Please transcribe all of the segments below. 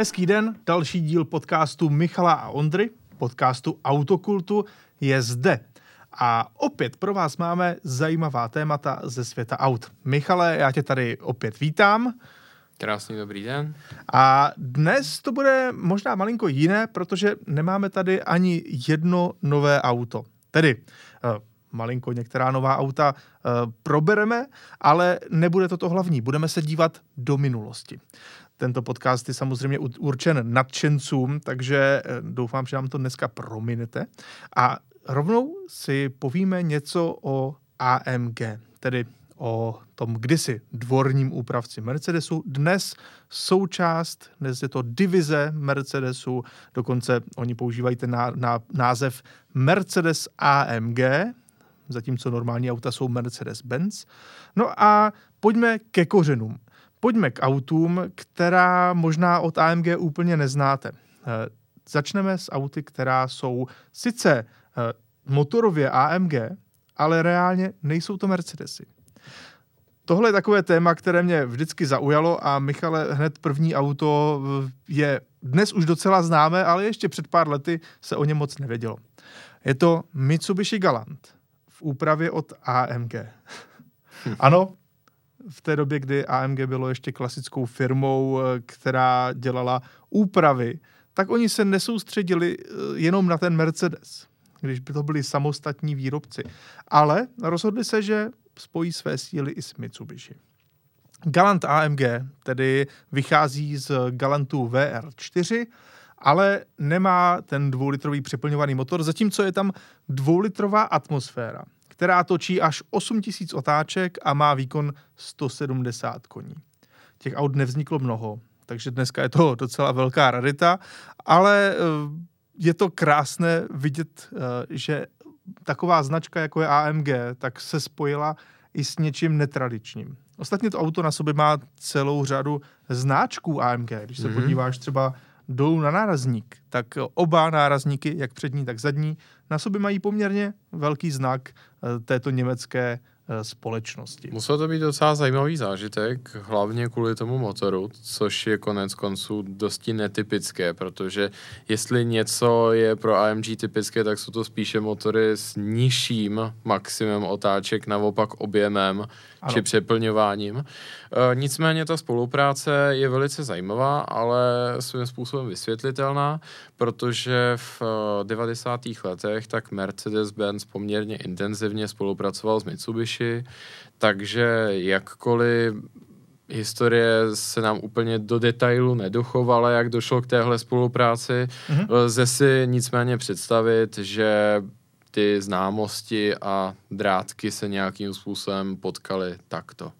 Hezký den, další díl podcastu Michala a Ondry, podcastu Autokultu je zde. A opět pro vás máme zajímavá témata ze světa aut. Michale, já tě tady opět vítám. Krásný dobrý den. A dnes to bude možná malinko jiné, protože nemáme tady ani jedno nové auto. Tedy uh, malinko některá nová auta uh, probereme, ale nebude to to hlavní. Budeme se dívat do minulosti. Tento podcast je samozřejmě určen nadšencům, takže eh, doufám, že nám to dneska prominete. A rovnou si povíme něco o AMG, tedy o tom kdysi dvorním úpravci Mercedesu. Dnes součást, dnes je to divize Mercedesu, dokonce oni používají ten ná, ná, název Mercedes AMG, zatímco normální auta jsou Mercedes-Benz. No a pojďme ke kořenům. Pojďme k autům, která možná od AMG úplně neznáte. Eh, začneme s auty, která jsou sice eh, motorově AMG, ale reálně nejsou to Mercedesy. Tohle je takové téma, které mě vždycky zaujalo a Michale, hned první auto eh, je dnes už docela známé, ale ještě před pár lety se o něm moc nevědělo. Je to Mitsubishi Galant v úpravě od AMG. ano, v té době, kdy AMG bylo ještě klasickou firmou, eh, která dělala úpravy, tak oni se nesoustředili eh, jenom na ten Mercedes, když by to byli samostatní výrobci. Ale rozhodli se, že spojí své síly i s Mitsubishi. Galant AMG tedy vychází z Galantu VR4, ale nemá ten dvoulitrový přeplňovaný motor, zatímco je tam dvoulitrová atmosféra která točí až 8000 otáček a má výkon 170 koní. Těch aut nevzniklo mnoho, takže dneska je to docela velká rarita, ale eh, je to krásné vidět, eh, že taková značka, jako je AMG, tak se spojila i s něčím netradičním. Ostatně to auto na sobě má celou řadu značků AMG. Když se mm-hmm. podíváš třeba dolů na nárazník, tak oba nárazníky, jak přední, tak zadní, na sobě mají poměrně velký znak eh, této německé Eh, společnosti. Musel to být docela zajímavý zážitek, hlavně kvůli tomu motoru, což je konec konců dosti netypické, protože jestli něco je pro AMG typické, tak jsou to spíše motory s nižším maximem otáček, naopak objemem ano. či přeplňováním. E, nicméně ta spolupráce je velice zajímavá, ale svým způsobem vysvětlitelná, protože v 90. Eh, letech tak Mercedes-Benz poměrně intenzivně spolupracoval s Mitsubishi takže jakkoliv historie se nám úplně do detailu nedochovala, jak došlo k téhle spolupráci. Mm-hmm. Lze si nicméně představit, že ty známosti a drátky se nějakým způsobem potkaly takto.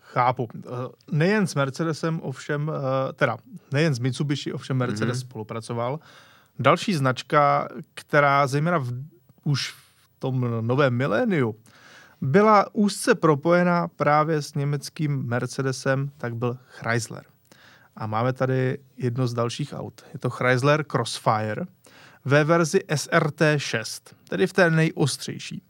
Chápu. Eh, nejen s Mercedesem ovšem, eh, teda nejen s Mitsubishi ovšem Mercedes mm-hmm. spolupracoval. Další značka, která zejména v, už v tom novém miléniu byla úzce propojená právě s německým Mercedesem, tak byl Chrysler. A máme tady jedno z dalších aut. Je to Chrysler Crossfire ve verzi SRT6, tedy v té nejostřejší.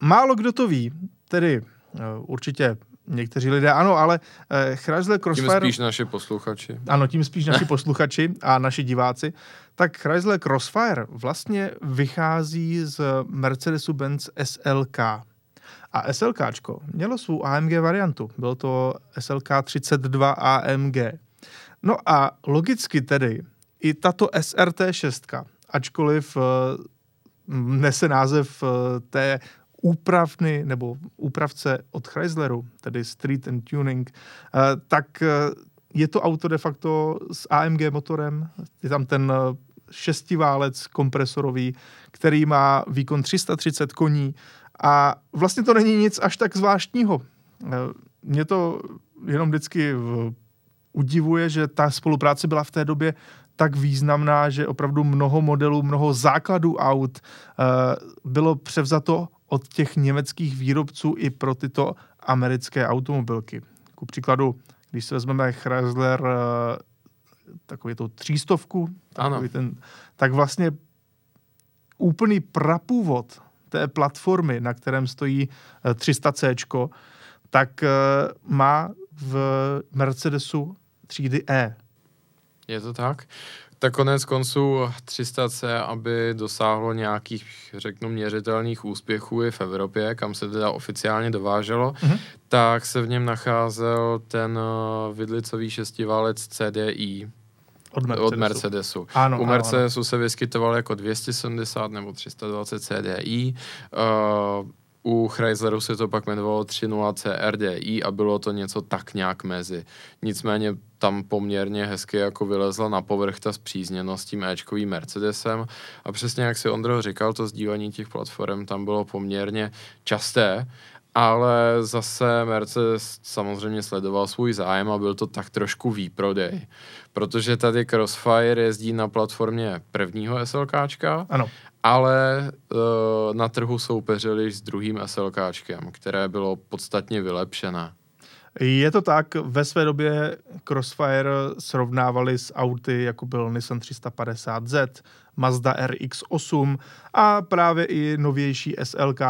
Málo kdo to ví, tedy uh, určitě někteří lidé ano, ale uh, Chrysler Crossfire... Tím spíš naši posluchači. Ano, tím spíš naši posluchači a naši diváci. Tak Chrysler Crossfire vlastně vychází z Mercedesu-Benz SLK, a SLK mělo svou AMG variantu. Bylo to SLK 32 AMG. No a logicky tedy i tato SRT 6, ačkoliv uh, nese název uh, té úpravny nebo úpravce od Chrysleru, tedy Street and Tuning, uh, tak je to auto de facto s AMG motorem. Je tam ten šestiválec kompresorový, který má výkon 330 koní, a vlastně to není nic až tak zvláštního. Eh, mě to jenom vždycky udivuje, že ta spolupráce byla v té době tak významná, že opravdu mnoho modelů, mnoho základů aut eh, bylo převzato od těch německých výrobců i pro tyto americké automobilky. Ku příkladu, když se vezmeme Chrysler eh, takový to třístovku, takový ten, tak vlastně úplný prapůvod té platformy, na kterém stojí 300C, eh, tak má v Mercedesu třídy E. Je to tak? Tak konec konců 300C, aby dosáhlo nějakých, řeknu, měřitelných úspěchů i v Evropě, kam se teda oficiálně dováželo, mm-hmm. tak se v něm nacházel ten uh, vidlicový šestiválec CDI, od Mercedesu. Od Mercedesu. Ano, U Mercedesu ano. se vyskytoval jako 270 nebo 320 CDI. Uh, u Chrysleru se to pak jmenovalo 3.0 CRDI a bylo to něco tak nějak mezi. Nicméně tam poměrně hezky jako vylezla na povrch ta zpřízněnost s tím Ečkovým Mercedesem a přesně jak si Ondro říkal, to sdílení těch platform tam bylo poměrně časté, ale zase Mercedes samozřejmě sledoval svůj zájem a byl to tak trošku výprodej, protože tady Crossfire jezdí na platformě prvního SLKčka ano ale uh, na trhu soupeřili s druhým SLKčkem, které bylo podstatně vylepšené. Je to tak, ve své době Crossfire srovnávali s auty, jako byl Nissan 350Z, Mazda RX-8 a právě i novější SLK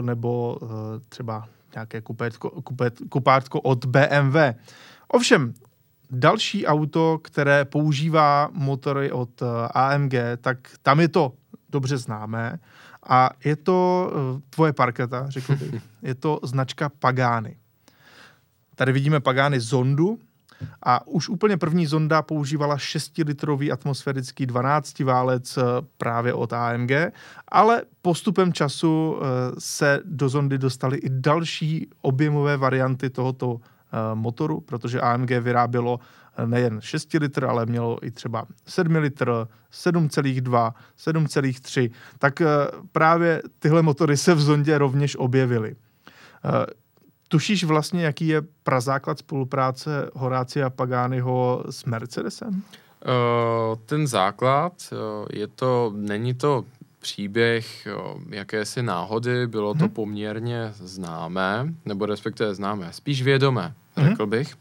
nebo uh, třeba nějaké kupétko, kupét, kupátko od BMW. Ovšem, další auto, které používá motory od eh, AMG, tak tam je to dobře známé a je to uh, tvoje parketa, řekl bych. Je to značka Pagani. Tady vidíme Pagani Zondu a už úplně první Zonda používala 6-litrový atmosférický 12 válec eh, právě od AMG, ale postupem času eh, se do Zondy dostaly i další objemové varianty tohoto motoru, protože AMG vyrábělo nejen 6 litr, ale mělo i třeba 7 litr, 7,2, 7,3, tak eh, právě tyhle motory se v Zondě rovněž objevily. Eh, tušíš vlastně, jaký je prazáklad spolupráce Horácia Paganiho s Mercedesem? Uh, ten základ, uh, je to, není to příběh jakési náhody, bylo to hmm. poměrně známé, nebo respektive známé, spíš vědomé. Řekl bych.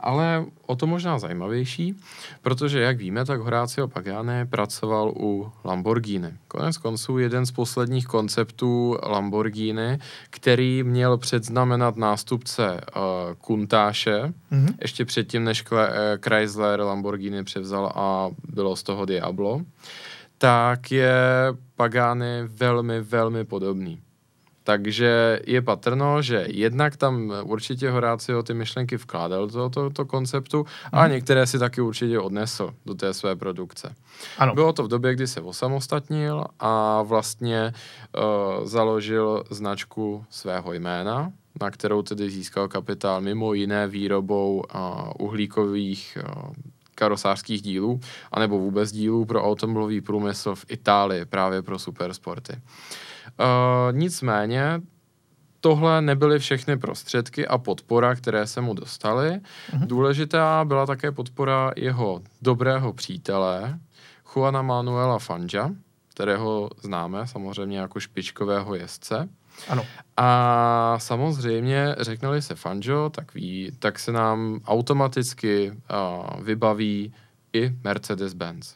Ale o to možná zajímavější, protože jak víme, tak Horácio Pagani pracoval u Lamborghini. Konec konců jeden z posledních konceptů Lamborghini, který měl předznamenat nástupce uh, Kuntáše, hmm. ještě předtím, než Chrysler Lamborghini převzal a bylo z toho Diablo tak je Pagani velmi, velmi podobný. Takže je patrno, že jednak tam určitě Horácio ty myšlenky vkládal do tohoto to konceptu mm. a mhm. některé si taky určitě odnesl do té své produkce. Ano. Bylo to v době, kdy se osamostatnil a vlastně uh, založil značku svého jména, na kterou tedy získal kapitál mimo jiné výrobou uh, uhlíkových uh, karosářských dílů, anebo vůbec dílů pro automobilový průmysl v Itálii právě pro supersporty. Uh, nicméně tohle nebyly všechny prostředky a podpora, které se mu dostaly. Uh-huh. Důležitá byla také podpora jeho dobrého přítele, Juana Manuela Fanja, kterého známe samozřejmě jako špičkového jezdce. Ano. A samozřejmě, řekneli se Fanjo, tak, ví, tak se nám automaticky uh, vybaví i Mercedes-Benz.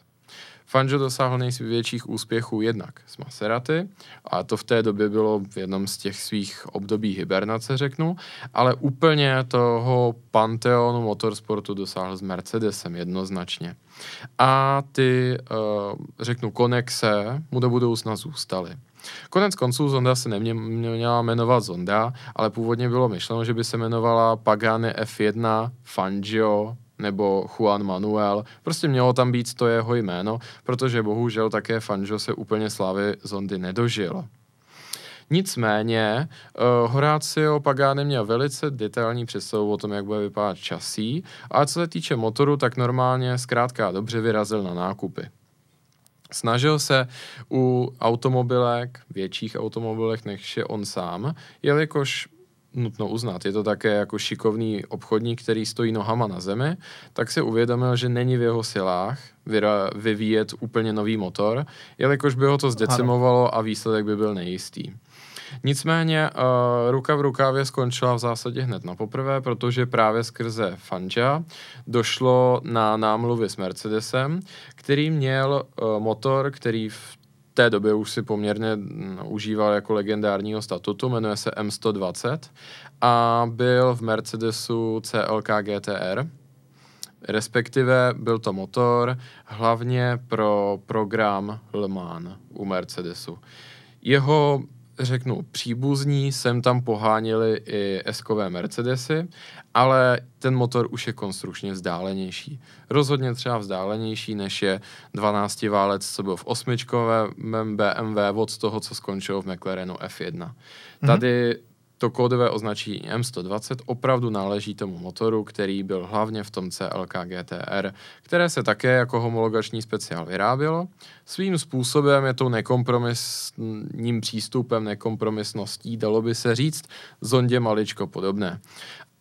Fanjo dosáhl největších úspěchů jednak s Maserati, a to v té době bylo v jednom z těch svých období hibernace, řeknu, ale úplně toho panteonu motorsportu dosáhl s Mercedesem jednoznačně. A ty, uh, řeknu, konexe mu do budoucna zůstaly. Konec konců Zonda se neměla jmenovat Zonda, ale původně bylo myšleno, že by se jmenovala Pagani F1 Fangio nebo Juan Manuel. Prostě mělo tam být to jeho jméno, protože bohužel také Fangio se úplně slávy Zondy nedožil. Nicméně uh, Horácio Pagani měl velice detailní představu o tom, jak bude vypadat časí, a co se týče motoru, tak normálně zkrátka dobře vyrazil na nákupy. Snažil se u automobilek, větších automobilek, než je on sám, jelikož nutno uznat, je to také jako šikovný obchodník, který stojí nohama na zemi, tak si uvědomil, že není v jeho silách vyvíjet úplně nový motor, jelikož by ho to zdecimovalo a výsledek by byl nejistý. Nicméně uh, ruka v rukávě skončila v zásadě hned na poprvé, protože právě skrze Fanja došlo na námluvy s Mercedesem, který měl uh, motor, který v té době už si poměrně mm, užíval jako legendárního statutu, jmenuje se M120 a byl v Mercedesu CLK GTR, Respektive byl to motor hlavně pro program Le Mans u Mercedesu. Jeho řeknu, příbuzní sem tam poháněli i eskové Mercedesy, ale ten motor už je konstrukčně vzdálenější. Rozhodně třeba vzdálenější, než je 12 válec, co byl v osmičkovém BMW od toho, co skončilo v McLarenu F1. Mm-hmm. Tady to kódové označení M120 opravdu náleží tomu motoru, který byl hlavně v tom CLK GTR, které se také jako homologační speciál vyrábělo. Svým způsobem je to nekompromisním přístupem, nekompromisností, dalo by se říct, zondě maličko podobné.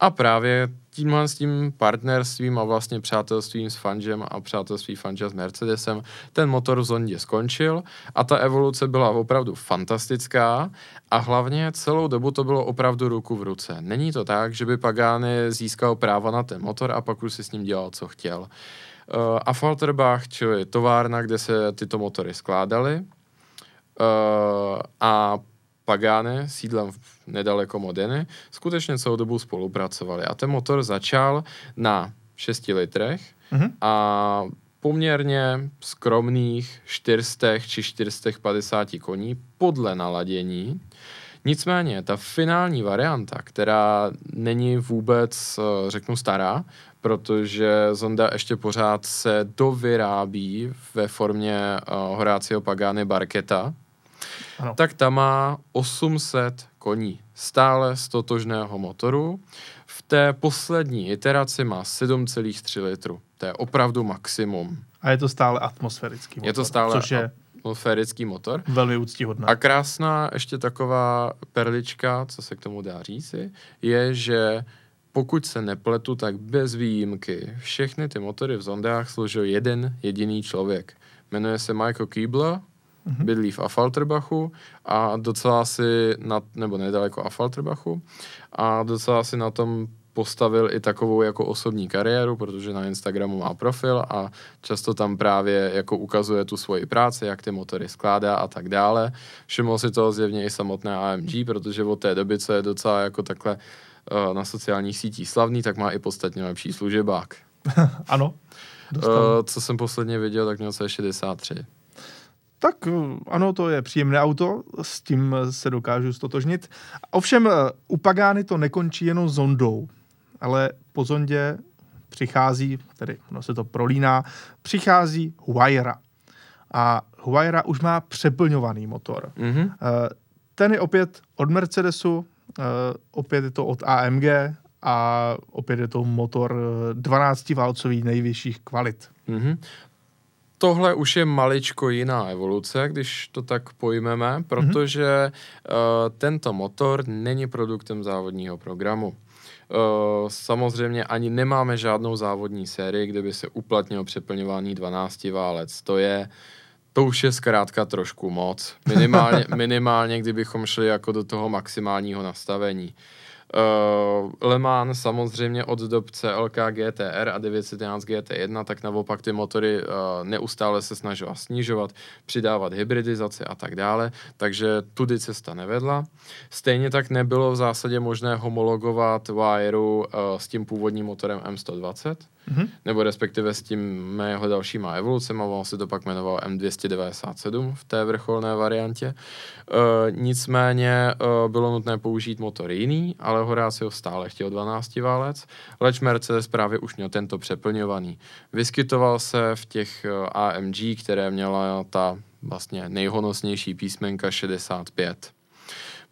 A právě tímhle s tím partnerstvím a vlastně přátelstvím s Fangem a přátelství Fanja s Mercedesem ten motor v Zondě skončil a ta evoluce byla opravdu fantastická a hlavně celou dobu to bylo opravdu ruku v ruce. Není to tak, že by Pagani získal práva na ten motor a pak už si s ním dělal, co chtěl. Uh, a Falterbach, čili továrna, kde se tyto motory skládaly, uh, a Pagane, sídlem nedaleko Modeny, skutečně celou dobu spolupracovali. A ten motor začal na 6 litrech mm-hmm. a poměrně skromných 400 či 450 koní podle naladění. Nicméně ta finální varianta, která není vůbec, eh, řeknu, stará, protože Zonda ještě pořád se dovyrábí ve formě uh, Horácio Pagani Barketa, ano. tak ta má 800 koní. Stále z totožného motoru. V té poslední iteraci má 7,3 litru. To je opravdu maximum. A je to stále atmosférický motor. Je to stále což je atmosférický motor. Velmi úctíhodná. A krásná ještě taková perlička, co se k tomu dá říci, je, že pokud se nepletu, tak bez výjimky všechny ty motory v zondách složil jeden jediný člověk. Jmenuje se Michael Keebler mm-hmm. bydlí v Afalterbachu a docela si, na, nebo nedaleko Afalterbachu, a docela si na tom postavil i takovou jako osobní kariéru, protože na Instagramu má profil a často tam právě jako ukazuje tu svoji práci, jak ty motory skládá a tak dále. Všiml si to zjevně i samotné AMG, protože od té doby, co je docela jako takhle uh, na sociálních sítích slavný, tak má i podstatně lepší služebák. ano. Uh, co jsem posledně viděl, tak měl C63. Tak eh, ano, to je příjemné auto, s tím se dokážu stotožnit. Ovšem eh, u Pagány to nekončí jenom zondou, ale po zondě přichází, tedy ono se to prolíná, přichází Huayra. A Huayra už má přeplňovaný motor. Mm-hmm. Ten je opět od Mercedesu, opět je to od AMG a opět je to motor 12-válcový nejvyšších kvalit. Mm-hmm tohle už je maličko jiná evoluce, když to tak pojmeme, mhm. protože mm-hmm. uh, tento motor není produktem závodního programu. Uh, samozřejmě ani nemáme žádnou závodní sérii, kde by se uplatnil přeplňovaný 12 válec. To je to už je zkrátka trošku moc. Minimálně, minimálně kdybychom šli jako do toho maximálního nastavení. Uh, Le Mans samozřejmě od dob CLK GTR a 911 GT1, tak naopak ty motory uh, neustále se snažila snižovat, přidávat hybridizaci a tak dále, takže tudy cesta nevedla. Stejně tak nebylo v zásadě možné homologovat Wireu uh, s tím původním motorem M120, mm-hmm. nebo respektive s tím jeho dalšíma evolucemi, on se to pak jmenoval M297 v té vrcholné variantě. E, nicméně e, bylo nutné použít motor jiný, ale Horácio stále chtěl 12 válec, leč Mercedes právě už měl tento přeplňovaný. Vyskytoval se v těch e, AMG, které měla ta vlastně nejhonosnější písmenka 65.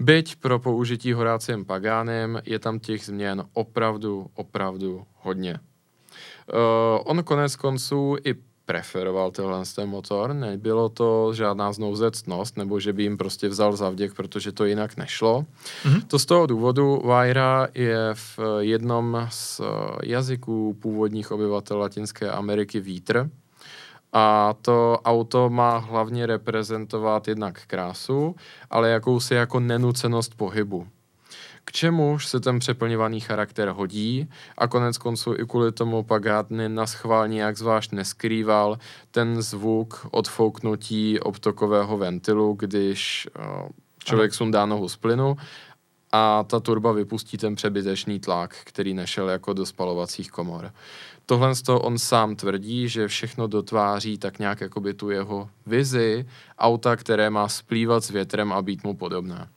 Byť pro použití Horáciem Pagánem je tam těch změn opravdu, opravdu hodně. Uh, on konec konců i preferoval tenhle ten motor, nebylo to žádná znouzectnost, nebo že by jim prostě vzal zavděk, protože to jinak nešlo. Mm-hmm. To z toho důvodu Vajra je v jednom z jazyků původních obyvatel Latinské Ameriky vítr, a to auto má hlavně reprezentovat jednak krásu, ale jakousi jako nenucenost pohybu k čemuž se ten přeplňovaný charakter hodí a konec konců i kvůli tomu Pagátny na schvál nějak zvlášť neskrýval ten zvuk odfouknutí obtokového ventilu, když uh, člověk sundá nohu z plynu a ta turba vypustí ten přebytečný tlak, který nešel jako do spalovacích komor. Tohle z toho on sám tvrdí, že všechno dotváří tak nějak jakoby tu jeho vizi auta, které má splývat s větrem a být mu podobné.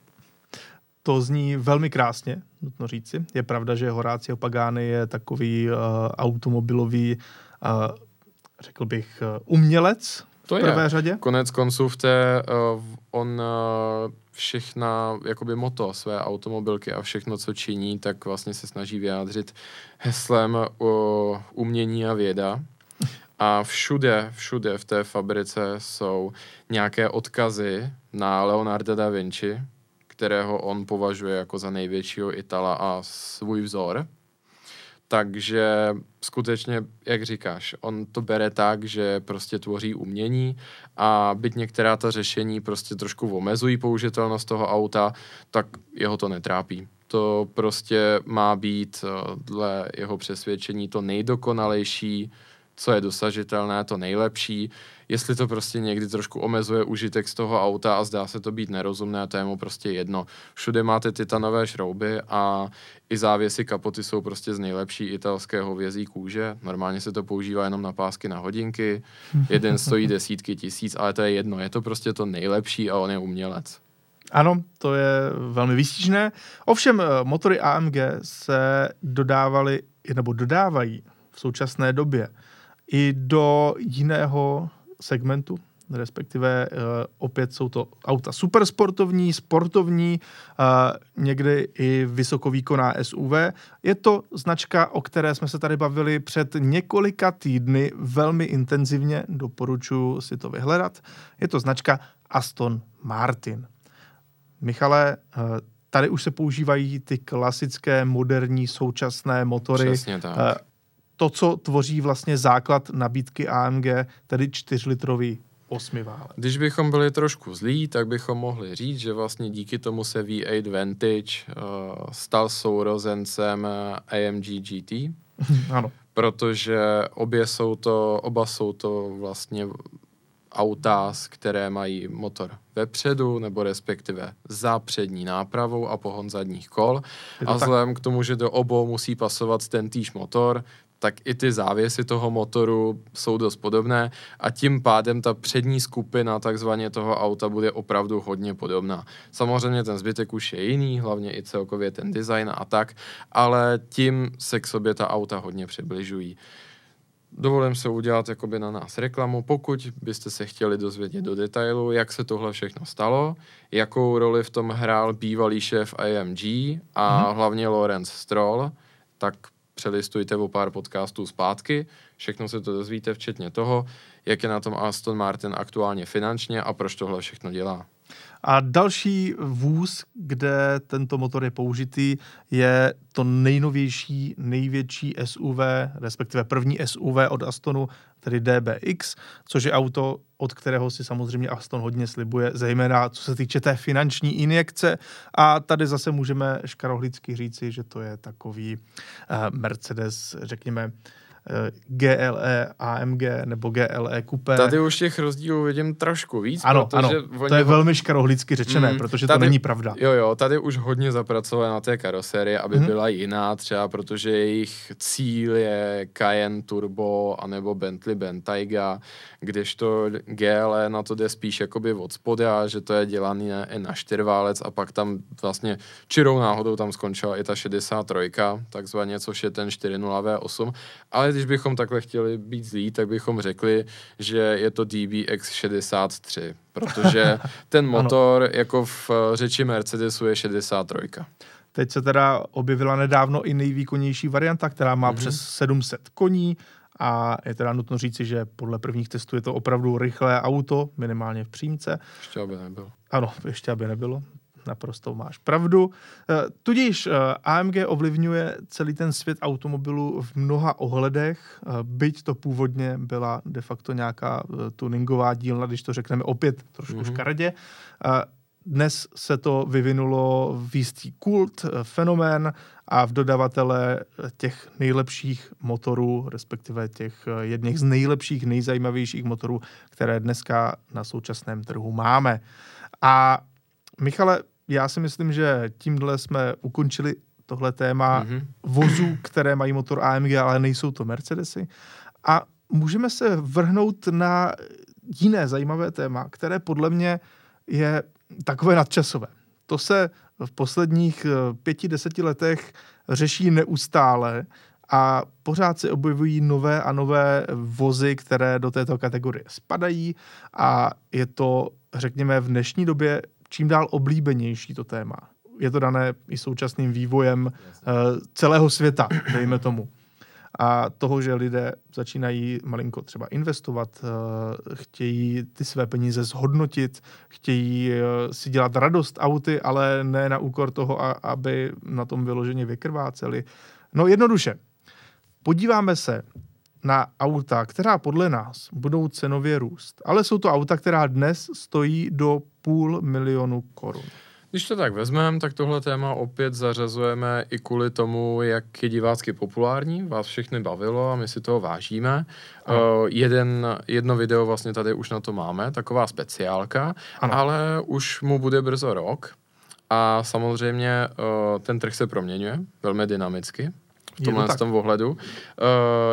To zní velmi krásně, nutno říci. Je pravda, že Horácio Pagani je takový uh, automobilový, uh, řekl bych, uh, umělec to v prvé je. řadě. Konec konců v té, uh, on uh, všechna jakoby moto své automobilky a všechno, co činí, tak vlastně se snaží vyjádřit heslem uh, umění a věda. A všude, všude v té fabrice jsou nějaké odkazy na Leonarda da Vinci, kterého on považuje jako za největšího Itala a svůj vzor. Takže skutečně, jak říkáš, on to bere tak, že prostě tvoří umění a byť některá ta řešení prostě trošku omezují použitelnost toho auta, tak jeho to netrápí. To prostě má být eh, dle jeho přesvědčení to nejdokonalejší, co je dosažitelné, to nejlepší. Jestli to prostě někdy trošku omezuje užitek z toho auta a zdá se to být nerozumné, to je mu prostě jedno. Všude máte titanové šrouby a i závěsy kapoty jsou prostě z nejlepší italského vězí kůže. Normálně se to používá jenom na pásky na hodinky. Jeden stojí desítky tisíc, ale to je jedno. Je to prostě to nejlepší a on je umělec. Ano, to je velmi výstižné. Ovšem, eh, motory AMG se dodávaly, nebo dodávají v současné době i do jiného segmentu, respektive uh, opět jsou to auta supersportovní, sportovní, uh, někdy i vysokovýkonná SUV. Je to značka, o které jsme se tady bavili před několika týdny velmi intenzivně, doporučuji si to vyhledat. Je to značka Aston Martin. Michale, uh, tady už se používají ty klasické, moderní, současné motory. Přesně tak. To, co tvoří vlastně základ nabídky AMG, tedy 4-litrový osmiválec. Když bychom byli trošku zlí, tak bychom mohli říct, že vlastně díky tomu se V8 Vantage uh, stal sourozencem AMG GT. ano. Protože obě jsou to, oba jsou to vlastně auta, které mají motor vepředu, nebo respektive za přední nápravou a pohon zadních kol. A vzhledem k tomu, že do obou musí pasovat ten týž motor, tak i ty závěsy toho motoru jsou dost podobné a tím pádem ta přední skupina takzvaně toho auta bude opravdu hodně podobná. Samozřejmě ten zbytek už je jiný, hlavně i celkově ten design a tak, ale tím se k sobě ta auta hodně přibližují. Dovolím se udělat jakoby na nás reklamu, pokud byste se chtěli dozvědět do detailu, jak se tohle všechno stalo, jakou roli v tom hrál bývalý šéf AMG a mm-hmm. hlavně Lawrence Stroll, tak přelistujte o pár podcastů zpátky, všechno se to dozvíte, včetně toho, jak je na tom Aston Martin aktuálně finančně a proč tohle všechno dělá. A další vůz, kde tento motor je použitý, je to nejnovější, největší SUV, respektive první SUV od Astonu, tedy DBX, což je auto, od kterého si samozřejmě Aston hodně slibuje, zejména co se týče té finanční injekce. A tady zase můžeme škarohlicky říci, že to je takový uh, Mercedes, řekněme, Eh, GLE AMG nebo GLE Coupé. Tady už těch rozdílů vidím trošku víc. Ano, ano. to je velmi škarohlicky řečené, mm, protože tady, to není pravda. Jo, jo, tady už hodně zapracovali na té karoserii, aby mm. byla jiná třeba, protože jejich cíl je Cayenne Turbo anebo Bentley Bentayga, kdežto GLE na to jde spíš jakoby od spoda, že to je dělané na čtyřválec a pak tam vlastně čirou náhodou tam skončila i ta 63, takzvaně, což je ten 4.0 V8, ale když bychom takhle chtěli být zlí, tak bychom řekli, že je to DBX63, protože ten motor jako v eh, řeči Mercedesu je 63. Teď se teda objevila nedávno i nejvýkonnější varianta, která má mm-hmm. přes 700 koní a je teda nutno říci, že podle prvních testů je to opravdu rychlé auto, minimálně v přímce. Ještě aby nebylo. Ano, ještě aby nebylo naprosto máš pravdu. Eh, tudíž eh, AMG ovlivňuje celý ten svět automobilů v mnoha ohledech, eh, byť to původně byla de facto nějaká tuningová dílna, když to řekneme opět trošku mm-hmm. škaredě. Dnes se to vyvinulo v jistý kult, fenomén a v dodavatele těch nejlepších motorů, respektive těch jedných z nejlepších, nejzajímavějších motorů, které dneska na současném trhu máme. A Michale, já si myslím, že tímhle jsme ukončili tohle téma mm-hmm. vozů, které mají motor AMG, ale nejsou to Mercedesy. A můžeme se vrhnout na jiné zajímavé téma, které podle mě je takové nadčasové. To se v posledních eh, pěti, deseti letech řeší neustále a pořád se objevují nové a nové vozy, které do této kategorie spadají a je to, řekněme, v dnešní době čím dál oblíbenější to téma. Je to dané i současným vývojem uh, celého světa, dejme tomu. A toho, že lidé začínají malinko třeba investovat, uh, chtějí ty své peníze zhodnotit, chtějí uh, si dělat radost auty, ale ne na úkor toho, a, aby na tom vyloženě vykrváceli. No jednoduše, podíváme se na auta, která podle nás budou cenově růst, ale jsou to auta, která dnes stojí do půl milionu korun. Když to tak vezmeme, tak tohle téma opět zařazujeme i kvůli tomu, jak je divácky populární, vás všechny bavilo a my si toho vážíme. Uh, jeden, jedno video vlastně tady už na to máme, taková speciálka, ano. ale už mu bude brzo rok a samozřejmě uh, ten trh se proměňuje velmi dynamicky v tomhle z tom ohledu. Uh,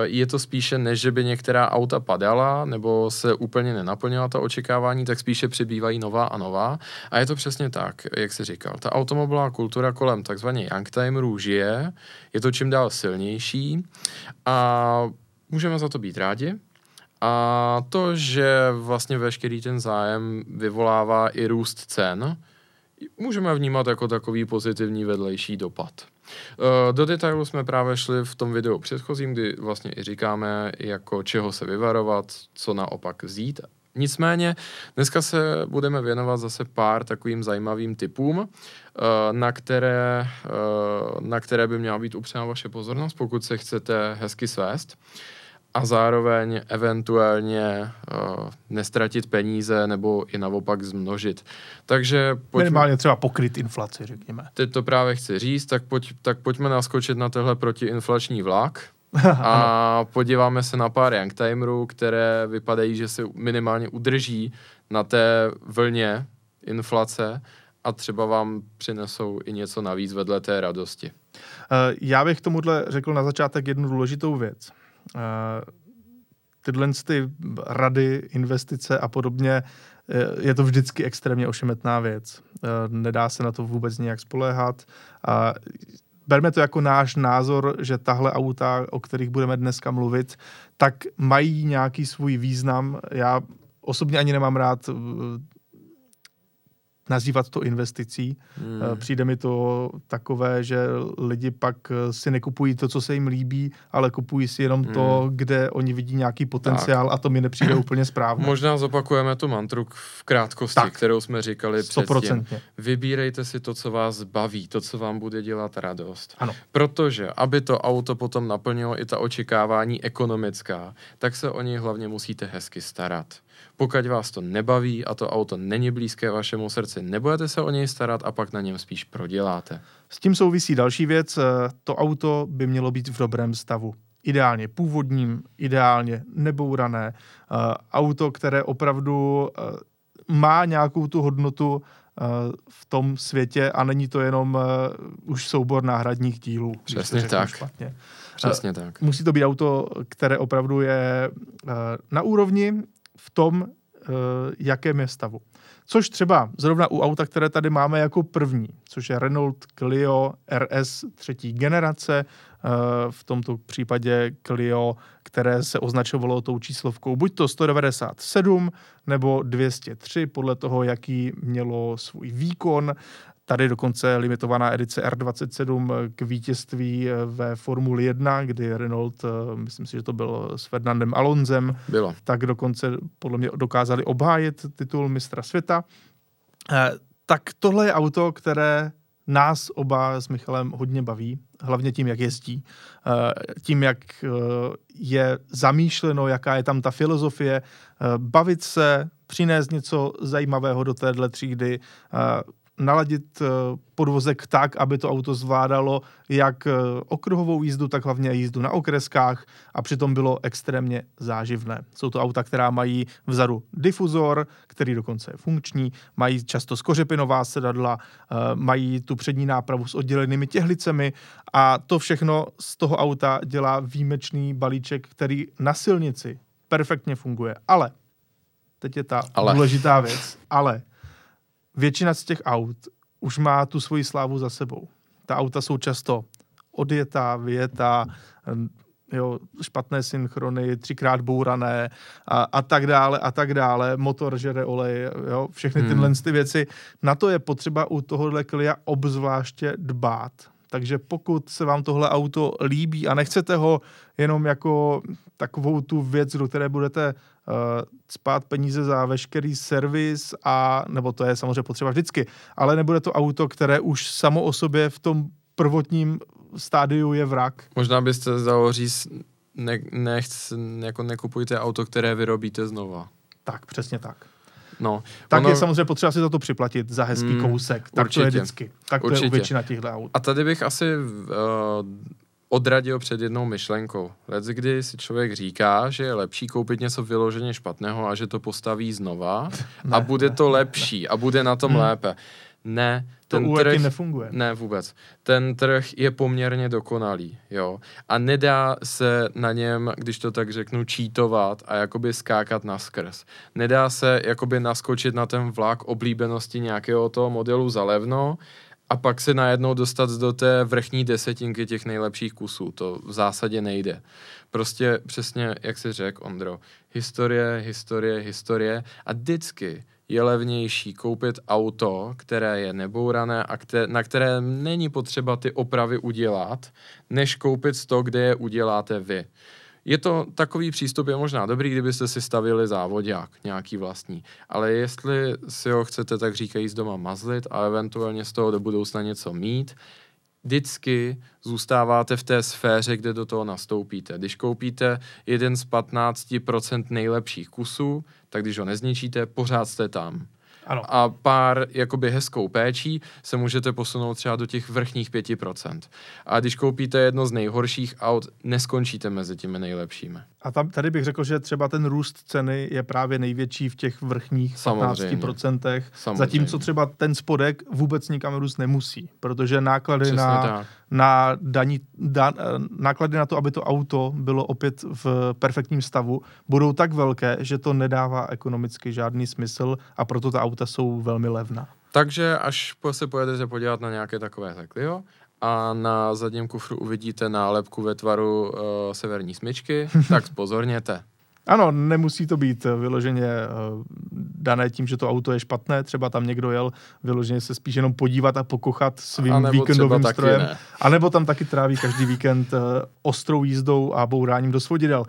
je to spíše, než že by některá auta padala nebo se úplně nenaplnila ta očekávání, tak spíše přibývají nová a nová. A je to přesně tak, jak jsi říkal. Ta automobilová kultura kolem takzvaně youngtimerů žije, je to čím dál silnější a můžeme za to být rádi. A to, že vlastně veškerý ten zájem vyvolává i růst cen, můžeme vnímat jako takový pozitivní vedlejší dopad. Eh, do detailu jsme právě šli v tom videu předchozím, kdy vlastně i říkáme, jako čeho se vyvarovat, co naopak vzít. Nicméně dneska se budeme věnovat zase pár takovým zajímavým typům, eh, na které, eh, na které by měla být upřena vaše pozornost, pokud se chcete hezky svést a zároveň eventuálně uh, nestratit peníze nebo i naopak zmnožit. Takže pojďme, Minimálně třeba pokryt inflaci, řekněme. Teď to právě chci říct, tak, pojď, tak pojďme naskočit na tehle protiinflační vlak a podíváme se na pár youngtimerů, které vypadají, že se minimálně udrží na té vlně inflace a třeba vám přinesou i něco navíc vedle té radosti. Uh, já bych tomuhle řekl na začátek jednu důležitou věc. Eh, tyhle ty rady, investice a podobně, eh, je to vždycky extrémně ošemetná věc. Eh, nedá se na to vůbec nějak spoléhat. Berme to jako náš názor, že tahle auta, o kterých budeme dneska mluvit, tak mají nějaký svůj význam. Já osobně ani nemám rád nazývat to investicí. Hmm. Eh, přijde mi to takové, že lidi pak eh, si nekupují to, co se jim líbí, ale kupují si jenom hmm. to, kde oni vidí nějaký potenciál tak. a to mi nepřijde úplně správně. Možná zopakujeme tu mantru v krátkosti, tak. kterou jsme říkali 100%. předtím. Vybírejte si to, co vás baví, to, co vám bude dělat radost. Ano. Protože, aby to auto potom naplnilo i ta očekávání ekonomická, tak se o něj hlavně musíte hezky starat. Pokud vás to nebaví a to auto není blízké vašemu srdci, nebudete se o něj starat a pak na něm spíš proděláte. S tím souvisí další věc. Eh, to auto by mělo být v dobrém stavu. Ideálně původním, ideálně nebourané. Eh, auto, které opravdu eh, má nějakou tu hodnotu v tom světě a není to jenom už soubor náhradních dílů. Přesně tak. Špatně. Přesně tak. Musí to být auto, které opravdu je na úrovni, v tom, uh, jakém je stavu. Což třeba zrovna u auta, které tady máme jako první, což je Renault Clio RS třetí generace, uh, v tomto případě Clio, které se označovalo tou číslovkou buď to 197 nebo 203, podle toho, jaký mělo svůj výkon. Tady dokonce limitovaná edice R27 k vítězství eh, ve Formuli 1, kdy Renault, eh, myslím si, že to bylo s Fernandem Alonzem, bylo. tak dokonce podle mě dokázali obhájit titul mistra světa. Eh, tak tohle je auto, které nás oba s Michalem hodně baví, hlavně tím, jak jezdí, tím, jak je zamýšleno, jaká je tam ta filozofie, bavit se, přinést něco zajímavého do téhle třídy, naladit eh, podvozek tak, aby to auto zvládalo jak eh, okruhovou jízdu, tak hlavně jízdu na okreskách a přitom bylo extrémně záživné. Jsou to auta, která mají vzadu difuzor, který dokonce je funkční, mají často skořepinová sedadla, eh, mají tu přední nápravu s oddělenými těhlicemi a to všechno z toho auta dělá výjimečný balíček, který na silnici perfektně funguje. Ale, teď je ta ale. důležitá věc, ale většina z těch aut už má tu svoji slávu za sebou. Ta auta jsou často odjetá, vyjetá, jo, špatné synchrony, třikrát bourané a, a tak dále a tak dále, motor žere olej, jo, všechny tyhle hmm. ty věci. Na to je potřeba u tohohle Clia obzvláště dbát. Takže pokud se vám tohle auto líbí a nechcete ho jenom jako takovou tu věc, do které budete spát peníze za veškerý servis a, nebo to je samozřejmě potřeba vždycky, ale nebude to auto, které už samo o sobě v tom prvotním stádiu je vrak. Možná byste dalo říct, ne, nechc, jako nekupujte auto, které vyrobíte znova. Tak, přesně tak. No, tak ono... je samozřejmě potřeba si za to připlatit za hezký mm, kousek. Tak určitě. to je vždycky. Tak určitě. to je u většina těchto aut. A tady bych asi uh, odradil před jednou myšlenkou. Lec, kdy si člověk říká, že je lepší koupit něco vyloženě špatného a že to postaví znova ne, a bude ne, to lepší ne. a bude na tom hmm. lépe. Ne, to ten u trh nefunguje. Ne, vůbec. Ten trh je poměrně dokonalý, jo. A nedá se na něm, když to tak řeknu, čítovat a jakoby skákat na skrz. Nedá se jakoby naskočit na ten vlak oblíbenosti nějakého toho modelu za levno a pak se najednou dostat do té vrchní desetinky těch nejlepších kusů. To v zásadě nejde. Prostě přesně, jak si řekl, Ondro, historie, historie, historie a vždycky je levnější koupit auto, které je nebourané a které, na které není potřeba ty opravy udělat, než koupit to, kde je uděláte vy. Je to takový přístup, je možná dobrý, kdybyste si stavili závodák, nějaký vlastní. Ale jestli si ho chcete, tak říkají z doma mazlit a eventuálně z toho do budoucna něco mít, vždycky zůstáváte v té sféře, kde do toho nastoupíte. Když koupíte jeden z 15% nejlepších kusů, tak když ho nezničíte, pořád jste tam. Ano. A pár jakoby hezkou péčí se můžete posunout třeba do těch vrchních 5%. A když koupíte jedno z nejhorších aut, neskončíte mezi těmi nejlepšími. A tam, tady bych řekl, že třeba ten růst ceny je právě největší v těch vrchních Samozřejmě. 15%, Samozřejmě. zatímco třeba ten spodek vůbec nikam růst nemusí, protože náklady Přesně na, tak. na daní, da, náklady na to, aby to auto bylo opět v perfektním stavu, budou tak velké, že to nedává ekonomicky žádný smysl a proto ta auta jsou velmi levná. Takže až se pojedete podívat na nějaké takové jo, a na zadním kufru uvidíte nálepku ve tvaru uh, severní smyčky, tak spozorněte. Ano, nemusí to být eh, vyloženě uh, dané tím, že to auto je špatné, třeba tam někdo jel vyloženě se spíš jenom podívat a pokochat svým a víkendovým strojem. Ne. A nebo tam taky tráví každý víkend ostrou jízdou a bouráním do svodidel.